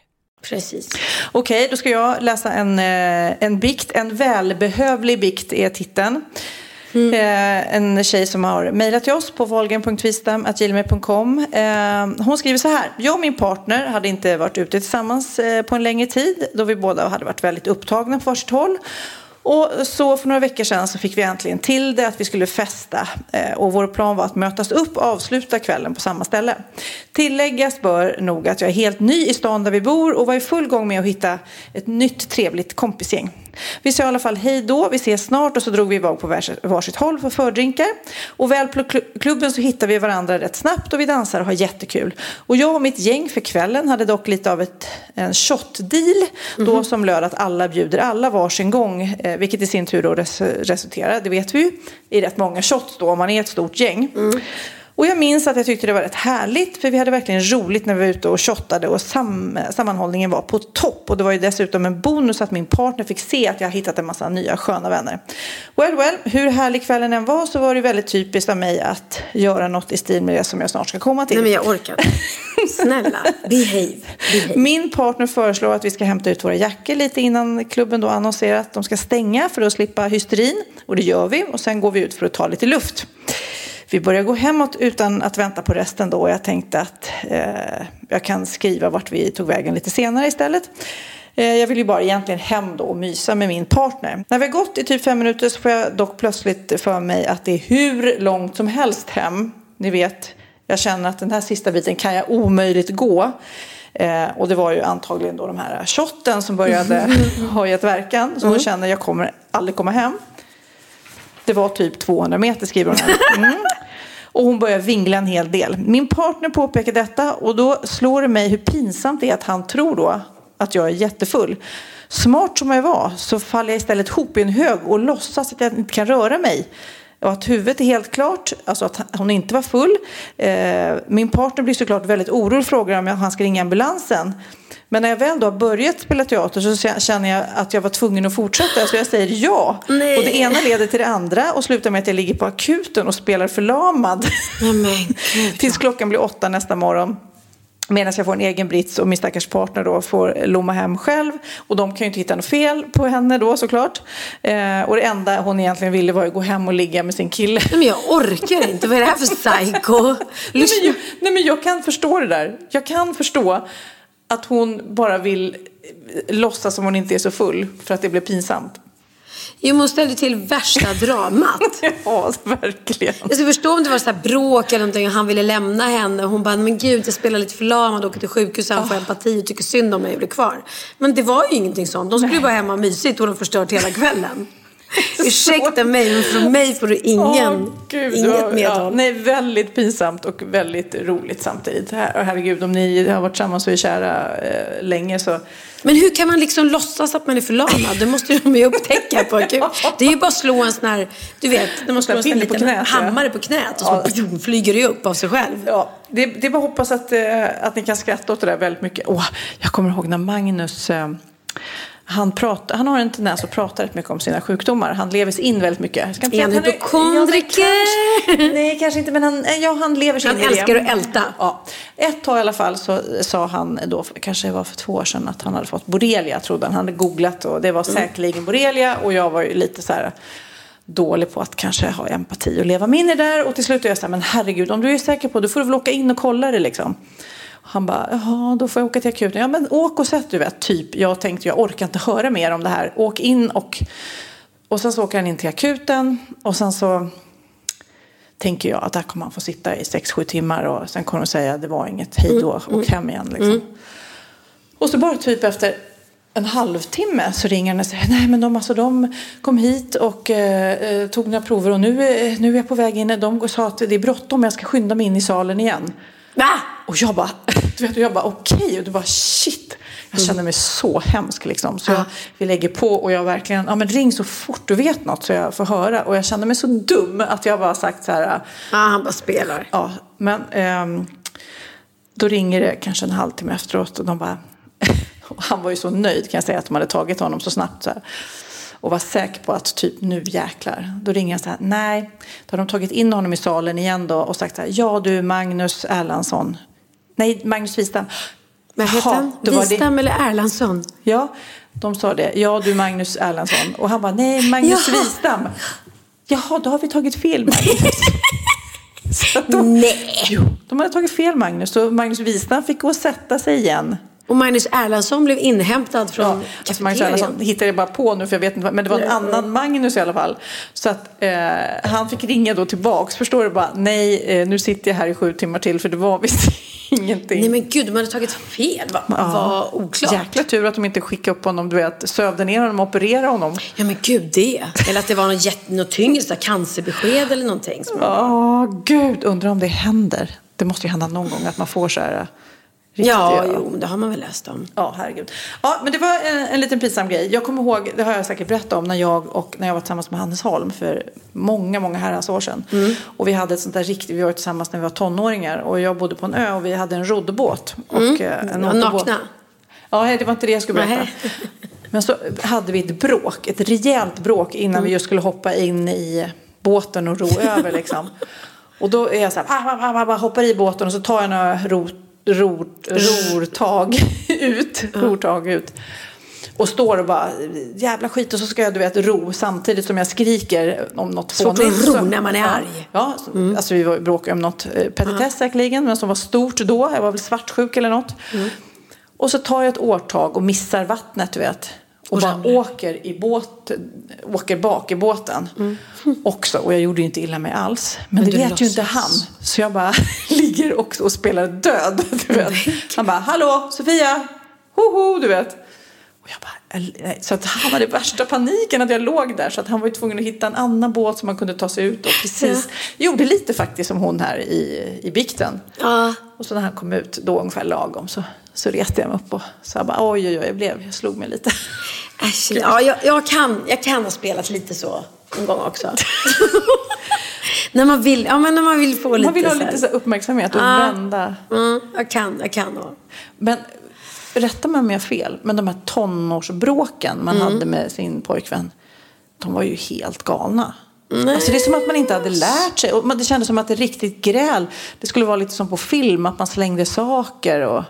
Precis. Okej, okay, då ska jag läsa en, eh, en bikt. En välbehövlig bikt är titeln. Mm. Eh, en tjej som har mejlat till oss på volgen.vistam.gmail.com. Eh, hon skriver så här. Jag och min partner hade inte varit ute tillsammans på en längre tid då vi båda hade varit väldigt upptagna på varsitt håll. Och så för några veckor sedan så fick vi äntligen till det att vi skulle festa eh, och vår plan var att mötas upp och avsluta kvällen på samma ställe. Tilläggas bör nog att jag är helt ny i stan där vi bor och var i full gång med att hitta ett nytt trevligt kompisgäng. Vi sa i alla fall hej då, vi ses snart och så drog vi iväg på varsitt håll för fördrinkar. Och väl på klubben så hittade vi varandra rätt snabbt och vi dansar och har jättekul. Och jag och mitt gäng för kvällen hade dock lite av ett, en shot-deal mm -hmm. då som löd att alla bjuder alla varsin gång, eh, vilket i sin tur då res resulterar, det vet vi ju, i rätt många shots då om man är ett stort gäng. Mm. Och jag minns att jag tyckte det var rätt härligt för vi hade verkligen roligt när vi var ute och shottade och sam sammanhållningen var på topp. Och det var ju dessutom en bonus att min partner fick se att jag hittat en massa nya sköna vänner. Well, well, hur härlig kvällen än var så var det väldigt typiskt av mig att göra något i stil med det som jag snart ska komma till. Nej men jag orkar Snälla, behave. behave. Min partner föreslår att vi ska hämta ut våra jackor lite innan klubben då annonserar att de ska stänga för att slippa hysterin. Och det gör vi och sen går vi ut för att ta lite luft. Vi började gå hemåt utan att vänta på resten då. Jag tänkte att eh, jag kan skriva vart vi tog vägen lite senare istället. Eh, jag vill ju bara egentligen hem då och mysa med min partner. När vi har gått i typ fem minuter så får jag dock plötsligt för mig att det är hur långt som helst hem. Ni vet, jag känner att den här sista biten kan jag omöjligt gå. Eh, och det var ju antagligen då de här shotten som började ha gett verkan. Så hon Mm. känner jag kommer aldrig komma hem. Det var typ 200 meter skriver hon här. Mm. Och hon börjar vingla en hel del. Min partner påpekar detta och då slår det mig hur pinsamt det är att han tror då att jag är jättefull. Smart som jag var så faller jag istället ihop i en hög och låtsas att jag inte kan röra mig. Och att huvudet är helt klart, alltså att hon inte var full. Eh, min partner blir såklart väldigt orolig och frågar om han ska ringa ambulansen. Men när jag väl då har börjat spela teater så känner jag att jag var tvungen att fortsätta. Så jag säger ja. Nej. Och det ena leder till det andra och slutar med att jag ligger på akuten och spelar förlamad. Tills klockan blir åtta nästa morgon. Medan jag får en egen brits och min stackars partner då får lomma hem själv. Och de kan ju inte hitta något fel på henne då såklart. Eh, och det enda hon egentligen ville var att gå hem och ligga med sin kille. Men jag orkar inte. Vad är det här för psycho? Nej men, jag, nej men jag kan förstå det där. Jag kan förstå att hon bara vill eh, låtsas som hon inte är så full för att det blir pinsamt. Jo, men hon ställde till värsta dramat. ja, verkligen. Jag ska förstå om det var så bråk eller någonting och han ville lämna henne. Och hon bara, men gud jag spelar lite förlamad, åker till sjukhus, han får empati och tycker synd om mig och blir kvar. Men det var ju ingenting sånt. De skulle ju bara hem och mysigt och de förstört hela kvällen. Ursäkta mig, men från mig får du ingen, Åh, Gud, inget ja, medhåll. nej, väldigt pinsamt och väldigt roligt samtidigt. Och herregud, om ni har varit tillsammans och är kära eh, länge så... Men hur kan man liksom låtsas att man är förlamad? Det måste de ju upptäcka på akut. Det är ju bara att slå en sån här, du vet, när man slår en sån här pinne på liten knät, ja. hammare på knät och så Ja. flyger det upp av sig själv. Ja, det, det är bara att hoppas att, eh, att ni kan skratta åt det där väldigt mycket. Åh, jag kommer ihåg när Magnus eh, han, pratar, han har en tendens att prata rätt mycket om sina sjukdomar. Han lever sig in väldigt mycket. Är han hypokondriker? Ja, kanske- nej, kanske inte, men han, ja, han lever sig Han in i det. älskar att älta. Ja. Ett tag i alla fall så sa han då, kanske det var för två år sedan, att han hade fått borrelia trodde han. Han hade googlat och det var Mm. säkerligen borrelia och jag var ju lite så här dålig på att kanske ha empati och leva mig in i det där. Och till slut är jag så här, men herregud, om du är säker på det, då får du väl åka in och kolla det liksom. Han bara, jaha, då får jag åka till akuten. Ja, men åk och sätt du vet, typ. Jag tänkte, jag orkar inte höra mer om det här. Åk in och... Och sen så åker han in till akuten och sen så tänker jag att där kommer han få sitta i 6-7 timmar och sen kommer de säga det var inget, hej då, Mm, åk hem igen liksom. Och så bara typ efter en halvtimme så ringer han och säger nej men de, alltså, de kom hit och eh, eh, tog några prover och nu, eh, nu är jag på väg in. De sa att det är bråttom, jag ska skynda mig in i salen igen. Va? Och jag bara, du vet, jag bara okej och du bara shit. Jag känner mig så hemsk liksom. Så jag, vi lägger på och jag verkligen, ja men ring så fort du vet något så jag får höra. Och jag kände mig så dum att jag bara sagt så här. Ja, han bara spelar. Ja, men ehm, då ringer det kanske en halvtimme efteråt och de bara, och han var ju så nöjd kan jag säga att de hade tagit honom så snabbt så här. Och var säker på att typ nu jäklar. Då ringer jag så här, nej. Då har de tagit in honom i salen igen då och sagt så här, ja du Magnus Erlandsson. Nej, Magnus Wistam. Vad Jaha, han? var Wistam eller Erlandsson? Ja, de sa det. Ja, du Magnus Erlandsson. Och han bara, nej, Magnus Jaha. Wistam. Jaha, då har vi tagit fel Magnus. Så de, Nej. Jo, de hade tagit fel Magnus. Och Magnus Wistam fick gå och sätta sig igen. Och Magnus Erlandsson blev inhämtad från Ja, alltså Magnus. Erlandsson hittade jag bara på nu för jag vet inte, men det var en annan Magnus i alla fall. Så att eh, han fick ringa då tillbaks, förstår du bara, nej eh, nu sitter jag här i sju timmar till för det var visst ingenting. Nej men gud, de hade tagit fel. Vad Ja. vad oklart. Jäkla tur att de inte skickade upp honom, du vet, sövde ner honom och opererade honom. Ja men gud det. Eller att det var något, jätte, något tyngre, så cancerbesked eller någonting. Ja, gud, undrar om det händer. Det måste ju hända någon gång att man får så här riktiga... Ja, jo, det har man väl läst om. Ja, herregud. Ja, men det var en, en liten pinsam grej. Jag kommer ihåg, det har jag säkert berättat om, när jag, och, när jag var tillsammans med Hannes Holm för många, många herrans år sedan. Mm. Och vi hade ett sånt där riktigt, vi var tillsammans när vi var tonåringar och jag bodde på en ö och vi hade en roddbåt. Och, Mm. eh, en nakna. Ja, det var inte det jag skulle berätta. Men så hade vi ett bråk, ett rejält bråk innan Mm. vi just skulle hoppa in i båten och ro över liksom. Och då är jag så här, ah, ah, ah, hoppar i båten och så tar jag några ro, ro, rortag ut. Rortag ut. Och står och bara, jävla skit. Och så ska jag du vet ro samtidigt som jag skriker om något Svårt att ro när man är arg. Ja, mm. alltså vi bråkade om något eh, petitess säkerligen. Men som var stort då. Jag var väl svartsjuk eller något. Mm. Och så tar jag ett årtag och missar vattnet du vet. Och, och bara åker, i båt, åker bak i båten mm. också. Och jag gjorde ju inte illa mig alls. Men, men det vet ju inte han. Så jag bara ligger också och spelar död. Du vet. Han bara, hallå Sofia, hoho, du vet. Och jag bara, så att han hade värsta paniken att jag låg där. Så att han var ju tvungen att hitta en annan båt som man kunde ta sig ut. Och precis, ja. gjorde lite faktiskt som hon här i, i bikten. Ja. Och så när han kom ut, då ungefär lagom, så, så reste jag mig upp och så jag bara oj oj oj, jag, blev, jag slog mig lite. Äsch, ja, jag, jag, kan, jag kan ha spelat lite så en gång också. när, man vill, ja, men när man vill få lite Man vill ha lite så uppmärksamhet och ah, vända. Mm, jag kan, jag kan. Ja. Men rätta mig om jag har fel, men de här tonårsbråken man mm. hade med sin pojkvän, de var ju helt galna. Nej. Alltså det är som att man inte hade lärt sig. Och det kändes som att det riktigt gräl, det skulle vara lite som på film, att man slängde saker och...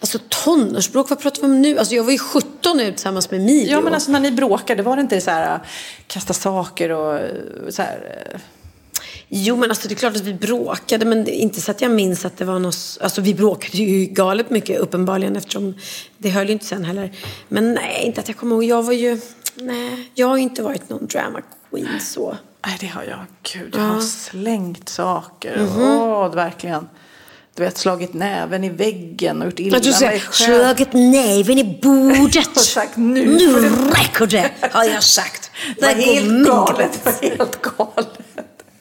Alltså tonårsbråk, vad pratar vi om nu? Alltså jag var ju 17 nu tillsammans med Emilio. Ja men alltså när ni bråkade, var det inte så här kasta saker och så här... Jo men alltså det är klart att vi bråkade men inte så att jag minns att det var något, alltså vi bråkade ju galet mycket uppenbarligen eftersom det höll ju inte sen heller. Men nej, inte att jag kommer ihåg, jag var ju, nej, jag har inte varit någon drama queen så. Nej det har jag, gud jag har slängt saker, mm -hmm. åh verkligen du vet, slagit näven i väggen och gjort illa du säger, mig själv. Slagit näven i bordet. och sagt nu. Nu räcker det, har jag sagt. Det var helt galet. Det var helt galet.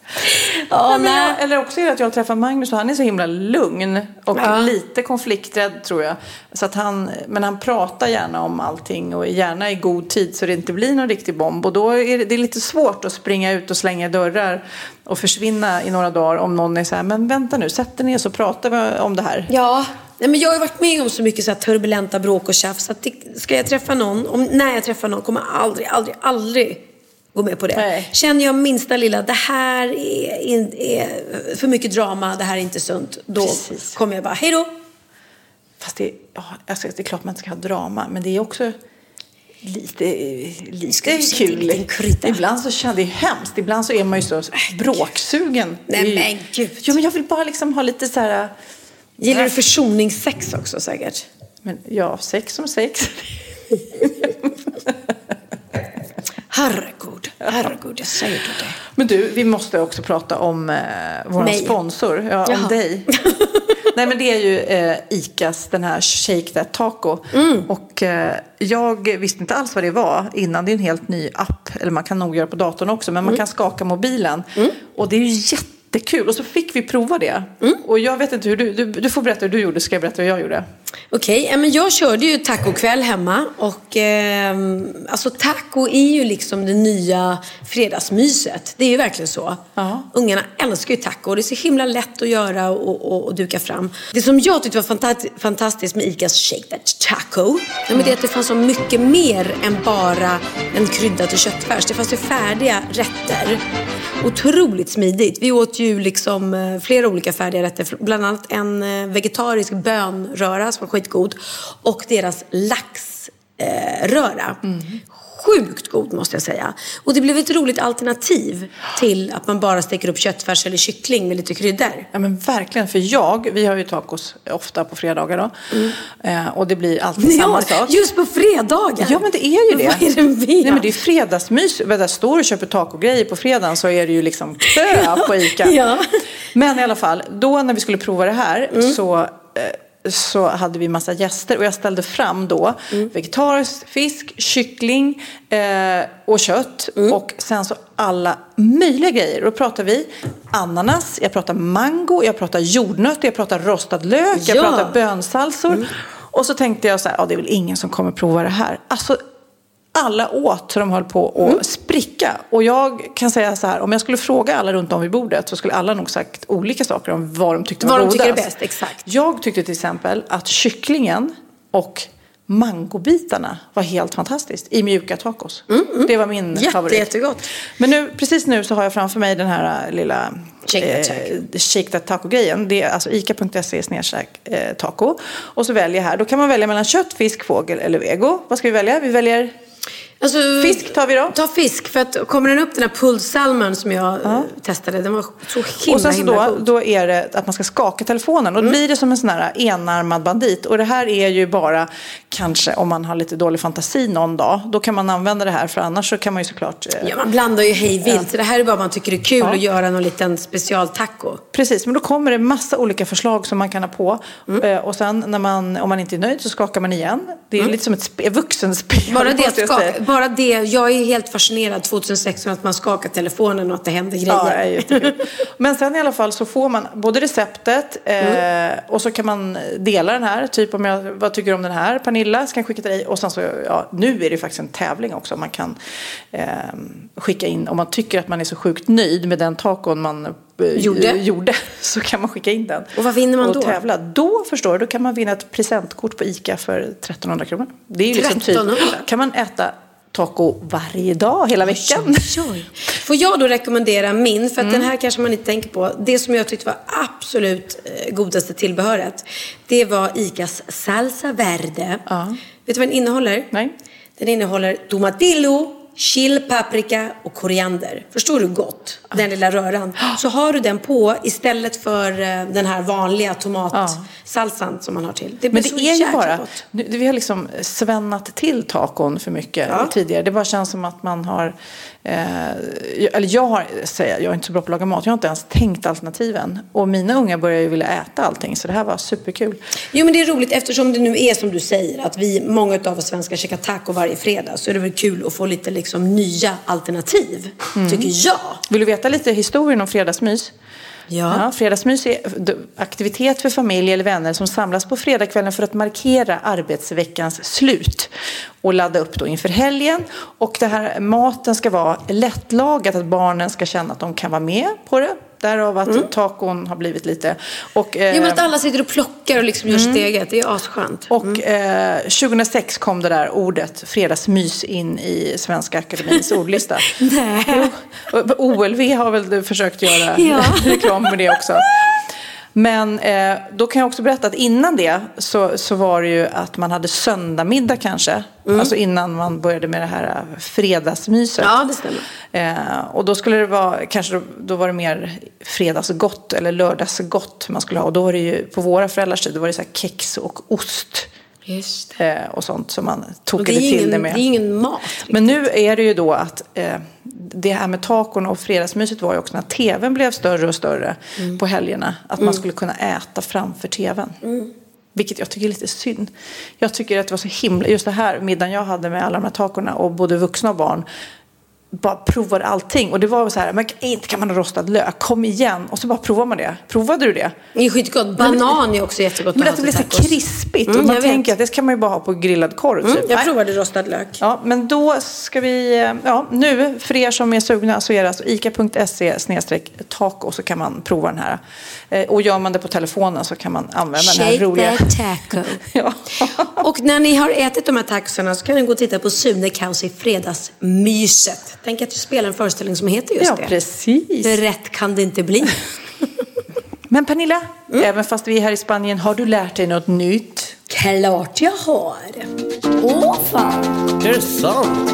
Ja, nej, jag, eller också är det att jag träffar Magnus och han är så himla lugn och ja. lite konflikträdd tror jag. Så att han, men han pratar gärna om allting och gärna i god tid så det inte blir någon riktig bomb. Och då är det, det är lite svårt att springa ut och slänga dörrar och försvinna i några dagar om någon är så här, men vänta nu, sätt dig ner så pratar vi om det här. Ja, Nej, men jag har varit med om så mycket så turbulenta bråk och tjafs. Att det, ska jag träffa någon, om, när jag träffar någon kommer jag aldrig, aldrig, aldrig gå med på det. Nej. Känner jag minsta lilla, det här är, är, för mycket drama, det här är inte sunt. Då Precis. kommer jag bara, hej då. Fast det, ja, alltså, det är klart man inte ska ha drama, men det är också lite, lite kul. Ibland så känner det hemskt. Ibland så är man ju så bråksugen. Nej men gud. Jo, men jag vill bara liksom ha lite så här. Gillar du försoningssex också säkert? Men ja, sex som sex. Herregud, jag säger det. Men du, vi måste också prata om eh, vår sponsor, ja, om dig. Nej men det är ju eh, ICAs den här Shake That Taco. Mm. Och eh, jag visste inte alls vad det var innan. Det är en helt ny app. Eller man kan nog göra på datorn också. Men man mm. kan skaka mobilen. Mm. Och det är ju jätte jättekul. Och så fick vi prova det. Mm. Och jag vet inte hur du, du, du får berätta hur du gjorde, ska jag berätta hur jag gjorde? Okej, okay, jag körde ju tacokväll hemma. Och eh, alltså taco är ju liksom det nya fredagsmyset. Det är ju verkligen så. Ja. Ungarna älskar ju taco. Det är så himla lätt att göra och, och, och duka fram. Det som jag tyckte var fantastiskt med ICAs Shake That Taco. Ja. det är att det fanns så mycket mer än bara en krydda till köttfärs. Det fanns ju färdiga rätter. Otroligt smidigt. Vi åt ju liksom eh, flera olika färdiga rätter. Bland annat en eh, vegetarisk bönröra var skitgod. Och deras laxröra. Mm sjukt god måste jag säga. Och det blev ett roligt alternativ till att man bara steker upp köttfärs eller kyckling med lite kryddor. Ja men verkligen, för jag, vi har ju tacos ofta på fredagar då. Mm. Eh, och det blir alltid ja, samma sak. Just på fredagar? Ja men det är ju det. Vad är det med? Nej men det är fredagsmys. Där står och köper tacogrejer på fredagen så är det ju liksom kö på ICA. ja. Men i alla fall, då när vi skulle prova det här mm. så eh, så hade vi massa gäster och jag ställde fram då mm. vegetarisk fisk, kyckling eh, och kött mm. och sen så alla möjliga grejer. Då pratar vi ananas, jag pratar mango, jag pratar jordnötter, jag pratar rostad lök, ja. jag pratar bönsalsor. Mm. Och så tänkte jag så här, ja det är väl ingen som kommer prova det här. Alltså alla åt så de höll på att mm. spricka. Och jag kan säga så här, om jag skulle fråga alla runt om vid bordet så skulle alla nog sagt olika saker om vad de tyckte var vad godast. Vad de tycker är bäst, exakt. Jag tyckte till exempel att kycklingen och mangobitarna var helt fantastiskt i mjuka tacos. Det var min Mm, Jätte, favorit. jättegott. Men nu, precis nu så har jag framför mig den här äh, lilla Shake that eh, shake that taco-grejen. Det är alltså ica.se snedstreck eh, taco. Och så väljer jag här. Då kan man välja mellan kött, fisk, fågel eller vego. Vad ska vi välja? Vi väljer Alltså, fisk tar vi då. Ta fisk, för att kommer den upp den här pulled salmon som jag eh, testade, den var så himla, och sen så då, god. då är det att man ska skaka telefonen. Och då blir det som en sån här enarmad bandit. Och det här är ju bara kanske om man har lite dålig fantasi någon dag. Då kan man använda det här för annars så kan man ju såklart eh, Ja, man blandar ju hej vilt. Det här är bara man tycker det är kul Ja. att göra någon liten specialtaco. Precis, men då kommer det massa olika förslag som man kan ha på. Mm. Eh, och sen när man, om man inte är nöjd så skakar man igen. Det är lite som ett spe, vuxenspel. Mm. Bara det, att skaka. Bara det, jag är helt fascinerad 2016 att man skakar telefonen och att det händer grejer. Ja. Men sen i alla fall så får man både receptet Mm. eh, och så kan man dela den här. Typ om jag, vad tycker du om den här Pernilla? Ska jag skicka till dig? Och sen så, ja, nu är det faktiskt en tävling också. Man kan eh, skicka in, om man tycker att man är så sjukt nöjd med den tacon man eh, Gjorde. gjorde så kan man skicka in den. Och vad vinner man och då? tävla. Då förstår du, då kan man vinna ett presentkort på ICA för 1300 kronor. Det är ju liksom typ, 1300? kan man äta taco varje dag hela veckan. Oj, oj. Får jag då rekommendera min, för att den här kanske man inte tänker på. Det som jag tyckte var absolut eh, godaste tillbehöret, det var ICAs salsa verde. Vet du vad den innehåller? Nej. Den innehåller tomatillo, chill, paprika och koriander. Förstår du gott? Den lilla röran. Så har du den på istället för eh, den här vanliga tomatsalsan som man har till. Det blir Men det så är ju bara, gott. nu, vi har liksom svennat till tacon för mycket Ja. tidigare. Det bara känns som att man har, eh, eller jag har, säger jag, jag är inte så bra på att laga mat, jag har inte ens tänkt alternativen. Och mina unga börjar ju vilja äta allting, så det här var superkul. Jo men det är roligt eftersom det nu är som du säger att vi, många av oss svenskar käkar taco varje fredag så är det väl kul att få lite liksom nya alternativ. Mm. Tycker jag. Vill du veta lite historien om fredagsmys? Ja. Ja, fredagsmys är aktivitet för familj eller vänner som samlas på fredagskvällen för att markera arbetsveckans slut och ladda upp då inför helgen. Och det här maten ska vara lättlagat, att barnen ska känna att de kan vara med på det. Därav att tacon har blivit lite... Och, Jo men eh, att alla sitter och plockar och liksom gör sitt eget. Det är asskönt. och eh, 2006 kom det där ordet fredagsmys in i Svenska Akademins ordlista. Nej. OLV har väl försökt göra reklam med det också. Men eh, då kan jag också berätta att innan det så, så var det ju att man hade söndagmiddag kanske. Alltså innan man började med det här fredagsmyset. Ja, det stämmer. Eh, och då skulle det vara, kanske då, då var det mer fredagsgott eller lördagsgott man skulle ha. Och då var det ju, på våra föräldrars tid, då var det så här kex och ost. Just Eh, och sånt som man tokade till det med. det är ingen mat. Men nu är det ju då att eh, det här med tacon och fredagsmyset var ju också när tvn blev större och större Mm. på helgerna. Att man skulle kunna äta framför tvn. Mm. Vilket jag tycker är lite synd. Jag tycker att det var så himla, just det här middagen jag hade med alla de här tacorna och både vuxna och barn bara provade allting. Och det var så här, men inte kan man ha rostad lök, kom igen. Och så bara provar man det. Provade du det? Det är skitgott. Banan är också jättegott Men att det blir så tacos. krispigt. Mm, och man tänker att det kan man ju bara ha på grillad korv. Mm, typ. jag provade rostad lök. Ja, men då ska vi, eh, ja nu för er som är sugna så är det alltså ica.se snedstreck taco så kan man prova den här. Eh, Och gör man det på telefonen så kan man använda den här Shake roliga. that taco. Ja. Och när ni har ätit de här tacosarna så kan ni gå och titta på Sune Kaos i Fredagsmyset. Tänk att du spelar en föreställning som heter just Ja, det. precis. För rätt kan det inte bli. Men Pernilla, Mm. även fast vi är här i Spanien, har du lärt dig något nytt? Klart jag har. Åh fan! Är det sant?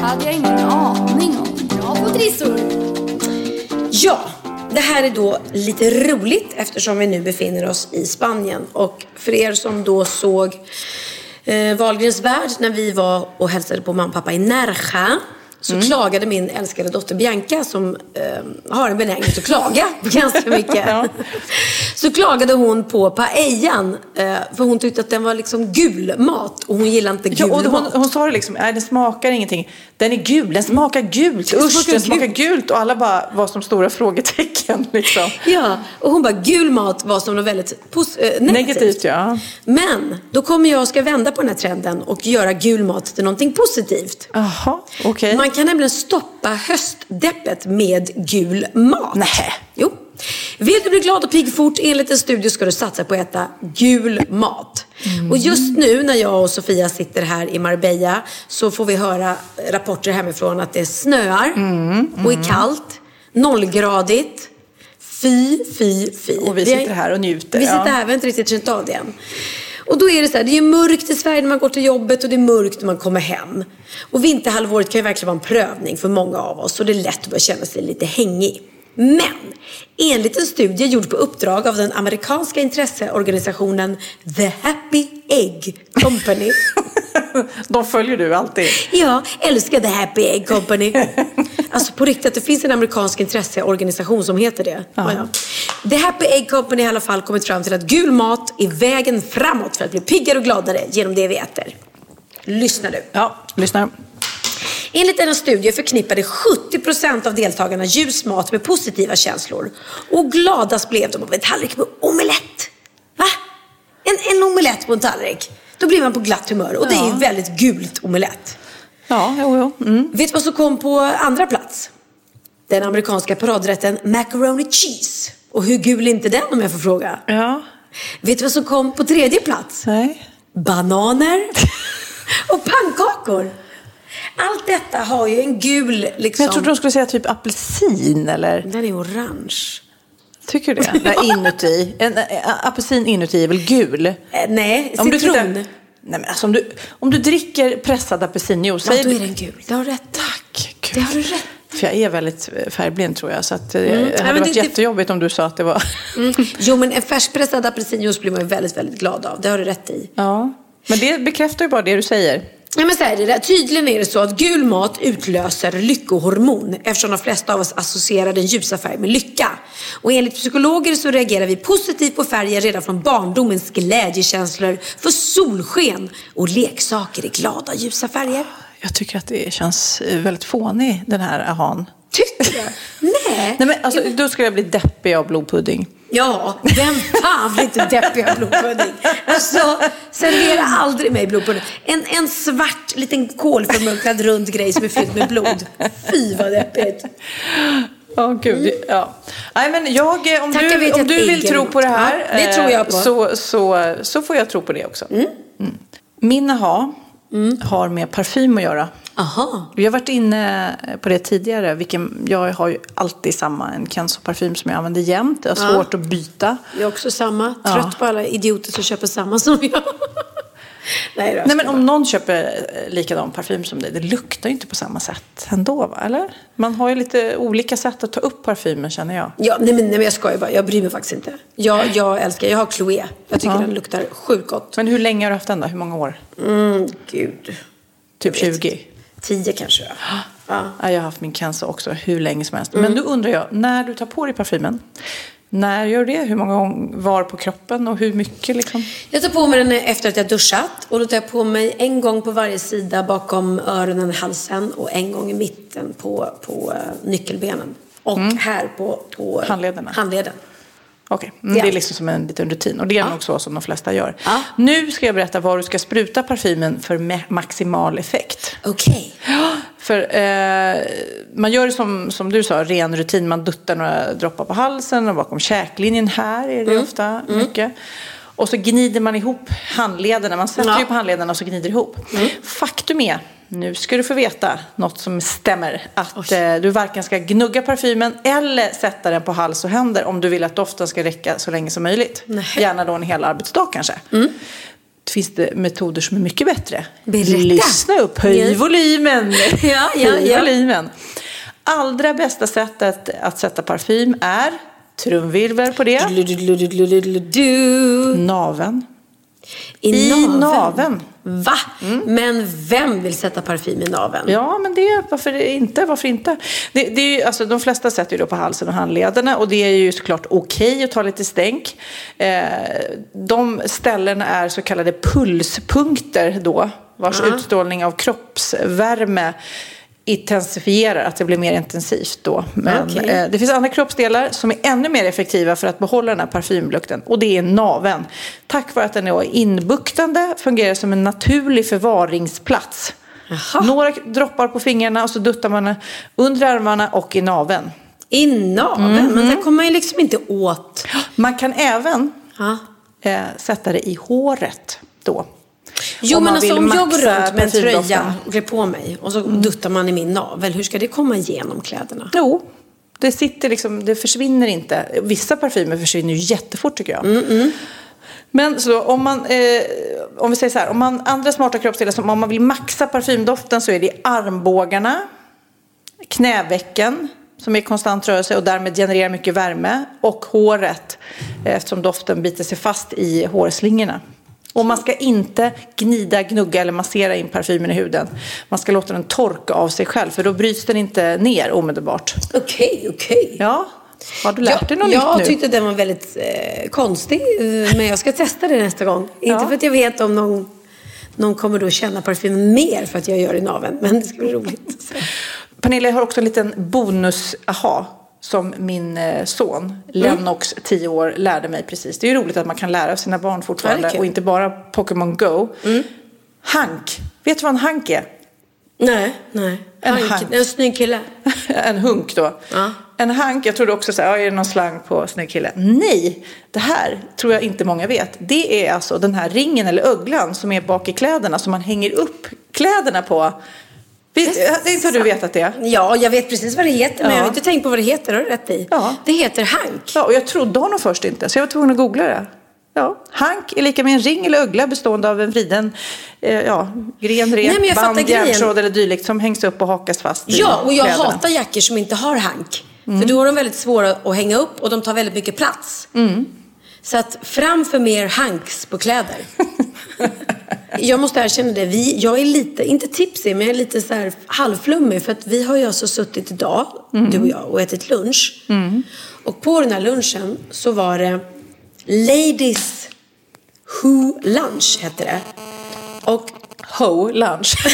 hade jag ingen aning om. Bra på trissor! Ja, det här är då lite roligt eftersom vi nu befinner oss i Spanien. Och för er som då såg eh, Wahlgrens värld när vi var och hälsade på mamma och pappa i Nerja. Så klagade min älskade dotter Bianca som eh, har en benägenhet att klaga ganska mycket. Så klagade hon på paellan. Eh, för hon tyckte att den var liksom gul mat och hon gillade inte Ja, gul och hon, mat. hon sa det liksom, nej den smakar ingenting. Den är gul, den smakar gult, Den usch smakar den smakar gult. gult. Och alla bara var som stora frågetecken liksom. Ja, och hon bara gul mat var som något väldigt pos- eh, negativt. Negativt ja. Men då kommer jag och ska vända på den här trenden och göra gul mat till någonting positivt. Jaha, okej. Man kan nämligen stoppa höstdeppet med gul mat. Nej. Jo, Vill du bli glad och pigg fort enligt en studie ska du satsa på att äta gul mat. Och just nu när jag och Sofia sitter här i Marbella så får vi höra rapporter hemifrån att det snöar och är kallt, nollgradigt. Fy, fy, fy. Och vi sitter här och njuter. Vi sitter här, vi har inte riktigt känt av det än. Och då är det så här, det är ju mörkt i Sverige när man går till jobbet och det är mörkt när man kommer hem. Och vinterhalvåret kan ju verkligen vara en prövning för många av oss och det är lätt att börja känna sig lite hängig. Men enligt en studie gjord på uppdrag av den amerikanska intresseorganisationen The Happy Egg Company. De följer du alltid. Ja, älskar The Happy Egg Company. Alltså på riktigt, det finns en amerikansk intresseorganisation som heter det. Ja. The Happy Egg Company har i alla fall kommit fram till att gul mat är vägen framåt för att bli piggare och gladare genom det vi äter. Lyssna nu. Ja, lyssna. Enligt denna studie förknippade 70% av deltagarna ljus mat med positiva känslor. Och gladast blev de av en tallrik med omelett. Va? En, en omelett på en tallrik. Då blir man på glatt humör. Och det är ju väldigt gult omelett. Ja, jo, jo. Mm. Vet du vad som kom på andra plats? Den amerikanska paradrätten macaroni cheese. Och hur gul är inte den om jag får fråga? Ja. Vet du vad som kom på tredje plats? Nej. Bananer och pannkakor. Allt detta har ju en gul liksom... Men jag trodde de skulle säga typ apelsin eller? Den är orange. Tycker du det? Nej, inuti. En, en, apelsin inuti är väl gul? Eh, nej, Om du citron. tittar- Nej, men alltså, om, du, om du dricker pressad apelsinjuice. Ja, då är den gul. Det har du rätt. Tack. Gud. Det har du rätt. För jag är väldigt färgblind tror jag. Så att, eh, Mm. det Nej, hade men varit det- jättejobbigt om du sa att det var... Mm. Jo, men en färskpressad apelsinjuice blir man ju väldigt, väldigt glad av. Det har du rätt i. Ja. Men det bekräftar ju bara det du säger. Nej, men så är det. Tydligen är det så att gul mat utlöser lyckohormon eftersom de flesta av oss associerar den ljusa färgen med lycka. Och enligt psykologer så reagerar vi positivt på färger redan från barndomens glädjekänslor för solsken och leksaker i glada ljusa färger. Jag tycker att det känns eh, väldigt fånig den här ahan. Tycker du? Nej. Nej men alltså, då skulle jag bli deppig av blodpudding. Ja, vem fan blir inte deppig av blodpudding? Alltså, servera aldrig mig blodpudding. En, en svart liten kolförmörkad rund grej som är fylld med blod. Fy vad deppigt. Ja, gud. Ja. Nej, men jag, eh, om Tackar vi du, till om du vill tro på det här Ja, det tror jag på. eh, Så, så, så får jag tro på det också. Mm. Min aha har med parfym att göra. Aha. Vi har varit inne på det tidigare. Vilken, jag har ju alltid samma en Kenzo-parfym som jag använder jämt. Jag har Ja. svårt att byta. Jag är också samma. Ja. Trött på alla idioter som köper samma som jag. Nej, då, Nej men om någon köper eh, likadan parfym som dig, det luktar ju inte på samma sätt ändå va? Eller? Man har ju lite olika sätt att ta upp parfymen känner jag. Ja, nej, men, nej men jag skojar bara. Jag bryr mig faktiskt inte. Jag, jag älskar, jag har Chloé. Jag tycker Ja. den luktar sjukt gott. Men hur länge har du haft den då? Hur många år? Mm, gud. Typ 20? Tio kanske. Ja. Ja, jag har haft min Kenzo också hur länge som helst. Men då undrar jag, när du tar på dig parfymen, när gör du det? Hur många gånger var på kroppen och hur mycket liksom? Jag tar på mig den efter att jag duschat. Och då tar jag på mig en gång på varje sida bakom öronen och halsen. Och en gång i mitten på, på eh, nyckelbenen. Och här på, på Handlederna. handleden. Okej, mm, Ja. det är liksom som en liten rutin. Och det är nog så som de flesta gör. Nu ska jag berätta var du ska spruta parfymen för ma- maximal effekt. Okej. För eh, man gör det som, som du sa, ren rutin. Man duttar några droppar på halsen och bakom käklinjen här är det Mm. ofta mycket. Och så gnider man ihop handlederna. Man sätter Ja. ju på handlederna och så gnider ihop. Faktum är, nu ska du få veta något som stämmer. Att eh, du varken ska gnugga parfymen eller sätta den på hals och händer om du vill att doften ska räcka så länge som möjligt. Gärna då en hel arbetsdag kanske. Det finns det metoder som är mycket bättre. Berätta. Lyssna upp, höj Ja. volymen. Ja, ja, höj ja. volymen. Allra bästa sättet att sätta parfym är, trumvirvel på det, naven. I, I naveln. Va? Men vem vill sätta parfym i naveln? Ja, men det, varför inte? Varför inte? Det, det är ju, alltså, de flesta sätter ju då på halsen och handlederna och det är ju såklart okej att ta lite stänk. Eh, de ställena är så kallade pulspunkter då, vars Ja. utstrålning av kroppsvärme intensifierar, att det blir mer intensivt då. Men Okej. eh, det finns andra kroppsdelar som är ännu mer effektiva för att behålla den här parfymlukten och det är naveln. Tack vare att den är inbuktande fungerar som en naturlig förvaringsplats. Några droppar på fingrarna och så duttar man under armarna och i naveln. I naveln? Men där kommer man ju liksom inte åt. Man kan även eh, sätta det i håret då. Jo, men alltså om jag går runt med en tröja och klär på mig och så duttar man i min navel, hur ska det komma igenom kläderna? Jo, det sitter liksom, det försvinner inte. Vissa parfymer försvinner ju jättefort tycker jag. Mm, Men så om man, eh, om vi säger så här, om man, andra smarta kroppsdelar som om man vill maxa parfymdoften så är det armbågarna, knävecken som är i konstant rörelse och därmed genererar mycket värme och håret eftersom doften biter sig fast i hårslingorna. Och man ska inte gnida, gnugga eller massera in parfymen i huden. Man ska låta den torka av sig själv för då bryts den inte ner omedelbart. Okej, okej. Ja, har du lärt dig något jag nytt nu? tyckte den var väldigt eh, konstig, eh, men jag ska testa det nästa gång. Inte för att jag vet om någon, någon kommer då känna parfymen mer för att jag gör det i naveln, men det ska bli roligt. Så. Pernilla, jag har också en liten bonus-aha som min eh, son Lennox, 10 år, lärde mig precis. Det är ju roligt att man kan lära sina barn Ja, fortfarande och inte bara Pokémon Go. Hank, vet du vad en hank är? Nej, nej. En Hank, hank. En snygg kille. en hunk då. En hank, jag trodde också så här, ja, är det någon slang på snygg kille? Nej, det här tror jag inte många vet. Det är alltså den här ringen eller öglan som är bak i kläderna som man hänger upp kläderna på. Är inte har du vetat det? Ja, jag vet precis vad det heter, men Ja. jag har inte tänkt på vad det heter. Har du rätt i? Ja. Det heter hank. Ja, och jag trodde honom först inte, så jag var tvungen att googla det. Ja, hank är lika med en ring eller ögla bestående av en vriden eh, ja, gren, rep, band, järntråd eller dylikt som hängs upp och hakas fast Ja, och jag kläderna. hatar jackor som inte har hank. Mm. För då är de väldigt svåra att hänga upp och de tar väldigt mycket plats. Mm. Så att framför mer hanks på kläder. jag måste erkänna det. Vi, jag är lite, inte tipsig, men jag är lite så här halvflummig. För att vi har ju alltså suttit idag, Mm. du och jag, och ätit lunch. Och på den här lunchen så var det Ladies Who Lunch, hette det. Och Ho lunch.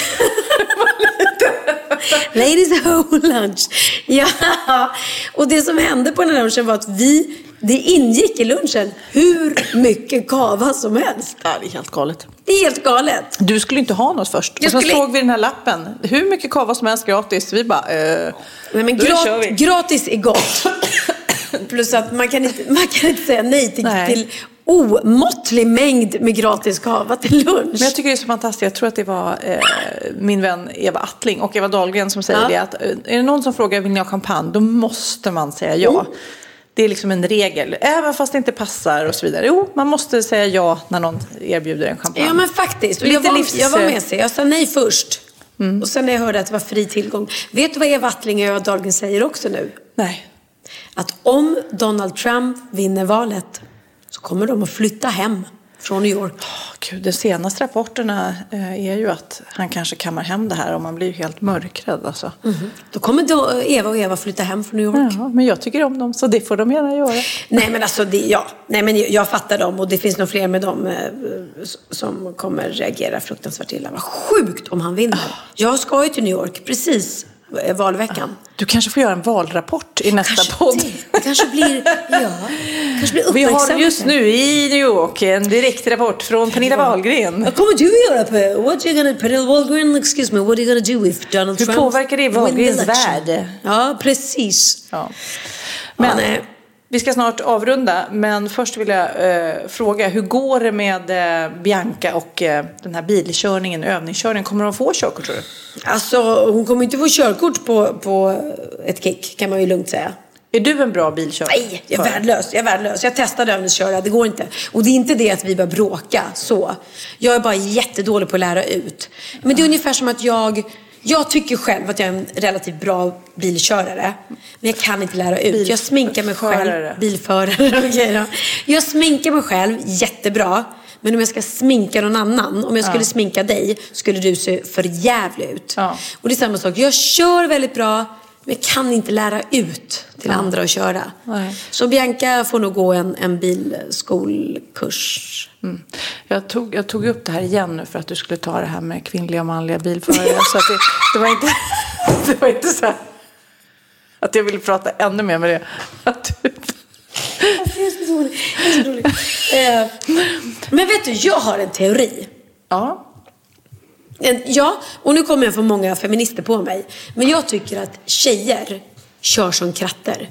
Ladies Whole Lunch. Ja, och det som hände på den här lunchen var att vi, det ingick i lunchen hur mycket kava som helst. Ja, det är helt galet. Det är helt galet. Du skulle inte ha något först. Jag och sen skulle- såg vi den här lappen. Hur mycket kava som helst gratis. Vi bara, eh, Nej, men då grat- kör vi. gratis är gott. Plus att man kan inte, man kan inte säga nej till, Nej. till omåttlig mängd med gratis kava till lunch. Men jag tycker det är så fantastiskt. Jag tror att det var eh, min vän Eva Attling och Eva Dahlgren som säger Ja. det. Att, eh, är det någon som frågar vill ni ha champagne, då måste man säga ja. Mm. Det är liksom en regel. Även fast det inte passar och så vidare. Jo, man måste säga ja när någon erbjuder en champagne. Ja men faktiskt. Lite jag, var, livs- jag var med sig. Jag sa nej först. Och sen när jag hörde att det var fri tillgång. Vet du vad Eva Attling och Eva Dahlgren säger också nu? Nej. Att om Donald Trump vinner valet så kommer de att flytta hem från New York. Gud, de senaste rapporterna eh, är ju att han kanske kammar hem det här och man blir helt mörkrädd alltså. Då kommer då Eva och Eva flytta hem från New York. Ja, men jag tycker om dem så det får de gärna göra. Nej men alltså, det, ja. Nej, men jag fattar dem och det finns nog fler med dem eh, som kommer reagera fruktansvärt illa. Vad sjukt om han vinner. Jag ska ju till New York precis eh, valveckan. Du kanske får göra en valrapport i nästa Kanske podd. det. Kanske blir, ja, kanske blir Vi har just nu i New York en direktrapport från Pernilla Wahlgren. Vad kommer du göra på? What you gonna, Pernilla Wahlgren, excuse me, what are you gonna do if Donald Hur Trump påverkar det Wahlgrens värld? Ja, precis. Ja. Men nej. Vi ska snart avrunda, men först vill jag eh, fråga, hur går det med eh, Bianca och eh, den här bilkörningen, övningskörningen? Kommer de få körkort tror du? Alltså, hon kommer inte få körkort på, på ett kick, kan man ju lugnt säga. Är du en bra bilkörare? Nej, jag är värdelös. Jag är värdelös. Jag testade övningsköra, det går inte. Och det är inte det att vi börjar bråka så. Jag är bara jättedålig på att lära ut. Men det är ungefär som att jag jag tycker själv att jag är en relativt bra bilkörare. Men jag kan inte lära ut. Jag sminkar mig själv. Bilförare. okej då. Jag sminkar mig själv jättebra. Men om jag ska sminka någon annan, om jag skulle sminka dig, skulle du se för jävlig ut. Och det är samma sak. Jag kör väldigt bra, jag kan inte lära ut till andra att köra. Nej. Så Bianca får nog gå en, en bilskolkurs. Mm. Jag, tog, jag tog upp det här igen nu för att du skulle ta det här med kvinnliga och manliga bilförare. så att det, det, var inte, det var inte så här att jag ville prata ännu mer med det. Att du. Eh, Men vet du, jag har en teori. ja. Ja, och nu kommer jag få många feminister på mig. Men jag tycker att tjejer kör som kratter.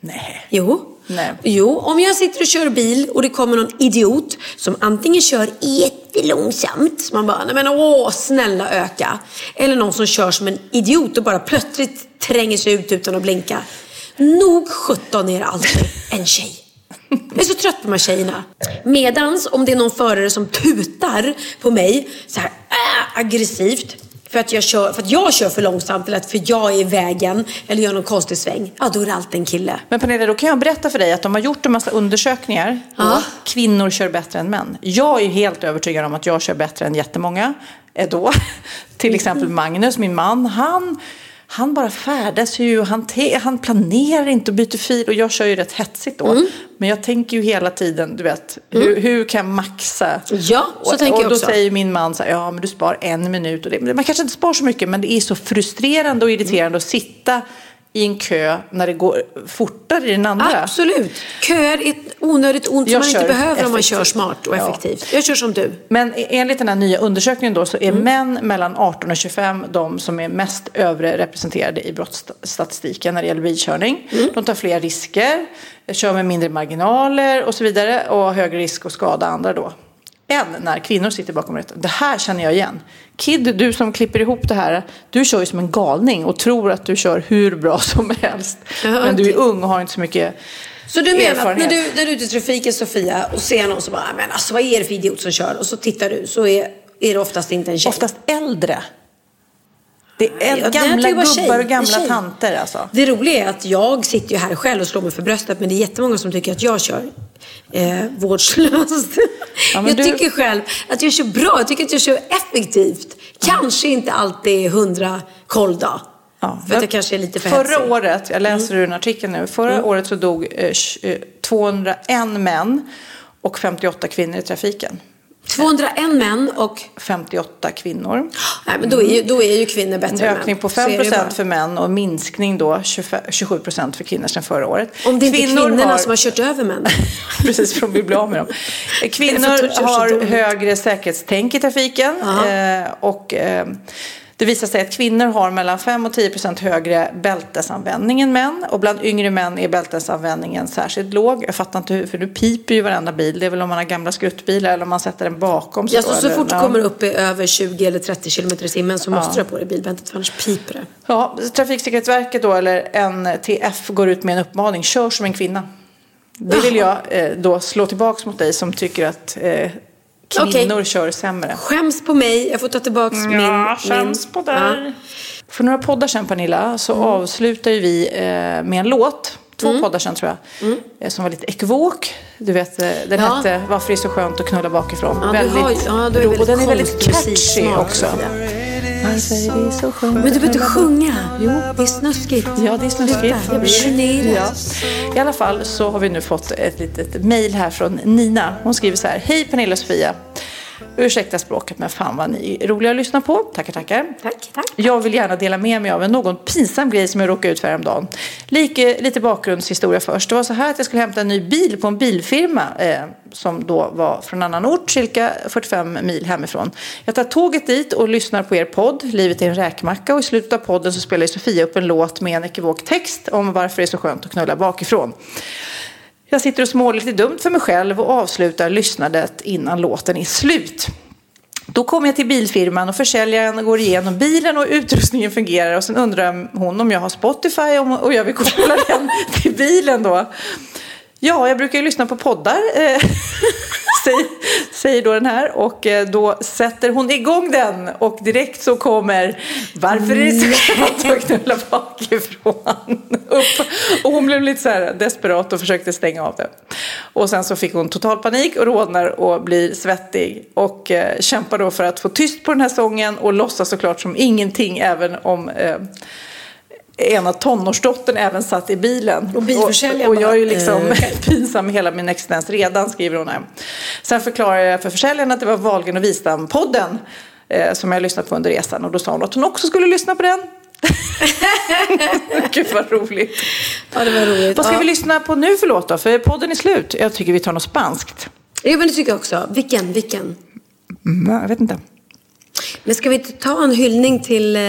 Nej. Jo. Nej. Jo, om jag sitter och kör bil och det kommer någon idiot som antingen kör jättelångsamt, så man bara, nej men åh, snälla öka. Eller någon som kör som en idiot och bara plötsligt tränger sig ut utan att blinka. Nog 17 är det alltid en tjej. Jag är så trött på de här tjejerna. Medans om det är någon förare som tutar på mig så här äh, aggressivt för att, jag kör, för att jag kör för långsamt eller att för jag är i vägen eller gör någon konstig sväng. Ja, då är det alltid en kille. Men Pernilla, då kan jag berätta för dig att de har gjort en massa undersökningar. Ja. Kvinnor kör bättre än män. Jag är helt övertygad om att jag kör bättre än jättemånga. eh, Då. Till exempel Magnus, min man. Han, han bara färdas ju. Han, te, han planerar inte och byter fil. Och jag kör ju rätt hetsigt då. Mm. Men jag tänker ju hela tiden, du vet, hur, hur kan jag maxa? Ja, så och, tänker och jag då också. säger min man så här, ja men du spar en minut. Och det, man kanske inte spar så mycket, men det är så frustrerande och irriterande att sitta i en kö när det går fortare i den andra. Absolut. Köer är ett onödigt ont som man inte behöver om man effektivt. kör smart och Ja. effektivt. Jag kör som du. Men enligt den här nya undersökningen då så är Mm. män mellan 18 och 25 de som är mest överrepresenterade i brottsstatistiken när det gäller bilkörning. Mm. De tar fler risker, kör med mindre marginaler och så vidare och har högre risk att skada andra då. Än när kvinnor sitter bakom rätten. Det här känner jag igen. Kid, du som klipper ihop det här, du kör ju som en galning och tror att du kör hur bra som helst. Men du är ung och har inte så mycket Så du menar att när du, när du är ute i trafiken Sofia och ser någon som bara, men alltså vad är det för idiot som kör? Och så tittar du så är, är det oftast inte en tjej. Oftast äldre. Det är Ja, gamla var gubbar tjej. och gamla tjej. tanter alltså. Det roliga är att jag sitter ju här själv och slår mig för bröstet men det är jättemånga som tycker att jag kör eh, vårdslöst. Ja, jag du- tycker själv att jag kör bra, jag tycker att jag kör effektivt. Kanske inte alltid hundra koll då. för att jag kanske är lite för Förra hetsig. Mm. året, jag läser ur en artikel nu, förra året så dog eh, tj- eh, 201 män och 58 kvinnor i trafiken. 201 män och 58 kvinnor. Nej, men då är ju, då är ju kvinnor bättre En än män. ökning på Så är 5 det ju bara. för män och minskning då 25 27% för kvinnor sedan förra året. Om det inte är kvinnorna har- som har kört över män. Precis, för de vill bli av med dem. Kvinnor har högre säkerhetstänk i trafiken. Eh, och eh, det visar sig att kvinnor har mellan 5 och 10 procent högre bältesanvändning än män. Och bland yngre män är bältesanvändningen särskilt låg. Jag fattar inte hur, för nu piper ju varenda bil. Det är väl om man har gamla skruttbilar eller om man sätter den bakom. Ja, så, så fort du kommer upp i över 20 eller 30 kilometer i timmen så måste Ja. du ha på dig bilbältet för annars piper det. Ja, Trafiksäkerhetsverket då, eller NTF, går ut med en uppmaning. Kör som en kvinna. Det vill jag eh, då slå tillbaks mot dig som tycker att eh, kvinnor Okej. kör sämre. Skäms på mig, jag får ta tillbaka min... Ja, skäms min, på dig. För några poddar sedan Pernilla så Mm. avslutar vi eh, med en låt. Två poddar sedan tror jag. Eh, som var lite ekvok. Du vet, eh, den Mm. Ja. hette Varför det är så skönt att knulla bakifrån. Ja, du har ja, du är väldigt och den är väldigt catchy också. Varför är det så skönt Men du behöver inte sjunga. Jo. Det är snuskigt. Ja, det är snuskigt. Jag blir generad. Ja. I alla fall så har vi nu fått ett litet mejl här från Nina. Hon skriver så här. Hej Pernilla och Sofia. Ursäkta språket men fan vad ni är roliga att lyssna på. Tackar, tackar. Tack, tack. Jag vill gärna dela med mig av en någon pinsam grej som jag råkade ut för häromdagen. Lite, lite bakgrundshistoria först. Det var så här att jag skulle hämta en ny bil på en bilfirma eh, som då var från annan ort, cirka 45 mil hemifrån. Jag tar tåget dit och lyssnar på er podd, Livet är en räkmacka. Och i slutet av podden så spelar Sofia upp en låt med en ekivok text om varför det är så skönt att knulla bakifrån. Jag sitter och småler lite dumt för mig själv och avslutar lyssnandet innan låten är slut. Då kommer jag till bilfirman och försäljaren går igenom bilen och utrustningen fungerar och sen undrar hon om jag har Spotify och jag vill koppla den till bilen då. Ja, jag brukar ju lyssna på poddar, eh, säger, säger då den här. Och eh, då sätter hon igång den och direkt så kommer Varför är det så skönt att knulla bakifrån? upp. Och hon blev lite så här desperat och försökte stänga av det. Och sen så fick hon total panik och rodnar och blir svettig. Och eh, kämpar då för att få tyst på den här sången och låtsas såklart som ingenting även om eh, ena tonårsdottern även satt i bilen. Och bilförsäljaren och, och jag är ju bara, liksom eh. pinsam i hela min existens redan, skriver hon här. Sen förklarar jag för försäljaren att det var Wahlgren och Wistam-podden eh, som jag lyssnat på under resan. Och då sa hon att hon också skulle lyssna på den. Gud vad roligt. Ja, det var roligt. Vad ska ja. vi lyssna på nu för låt då? För podden är slut. Jag tycker vi tar något spanskt. Ja, men det tycker jag också. Vilken, vilken? Mm, jag vet inte. Men ska vi inte ta en hyllning till eh,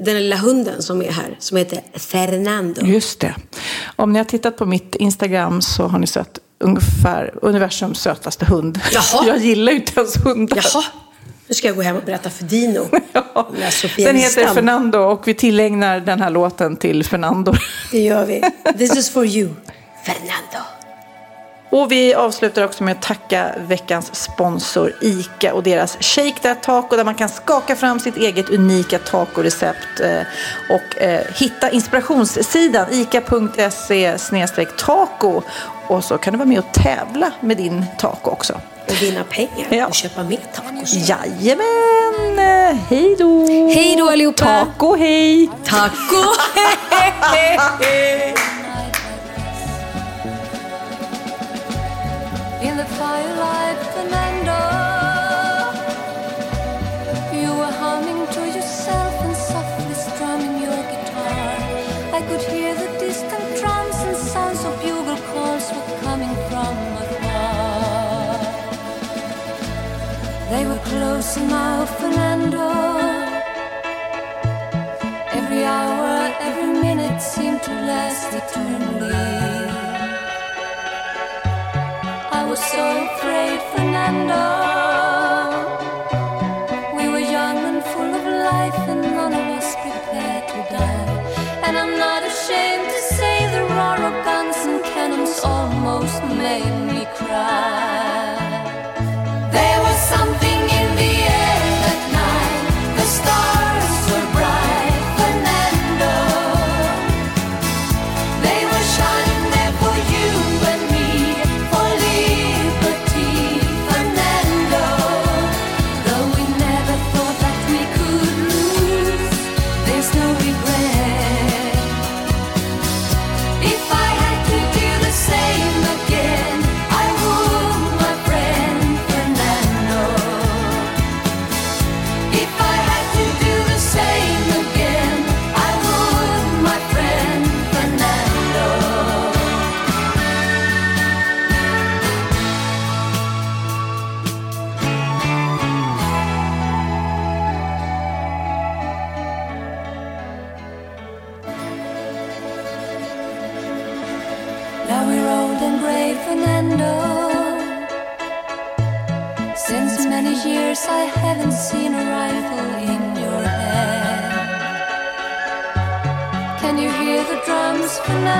den lilla hunden som är här, som heter Fernando? Just det. Om ni har tittat på mitt Instagram så har ni sett ungefär universums sötaste hund. Jaha. Jag gillar ju inte ens hundar. Jaha. Nu ska jag gå hem och berätta för Dino. ja. Den heter Fernando och vi tillägnar den här låten till Fernando. Det gör vi. This is for you, Fernando. Och vi avslutar också med att tacka veckans sponsor ICA och deras Shake That Taco där man kan skaka fram sitt eget unika tacorecept eh, och eh, hitta inspirationssidan ica.se taco och så kan du vara med och tävla med din taco också. Och vinna pengar ja. och köpa mer tacos. Jajamän! Hej då! Hej då allihopa! Taco hej! Taco hej! Seemed to last eternally. So afraid, Fernando.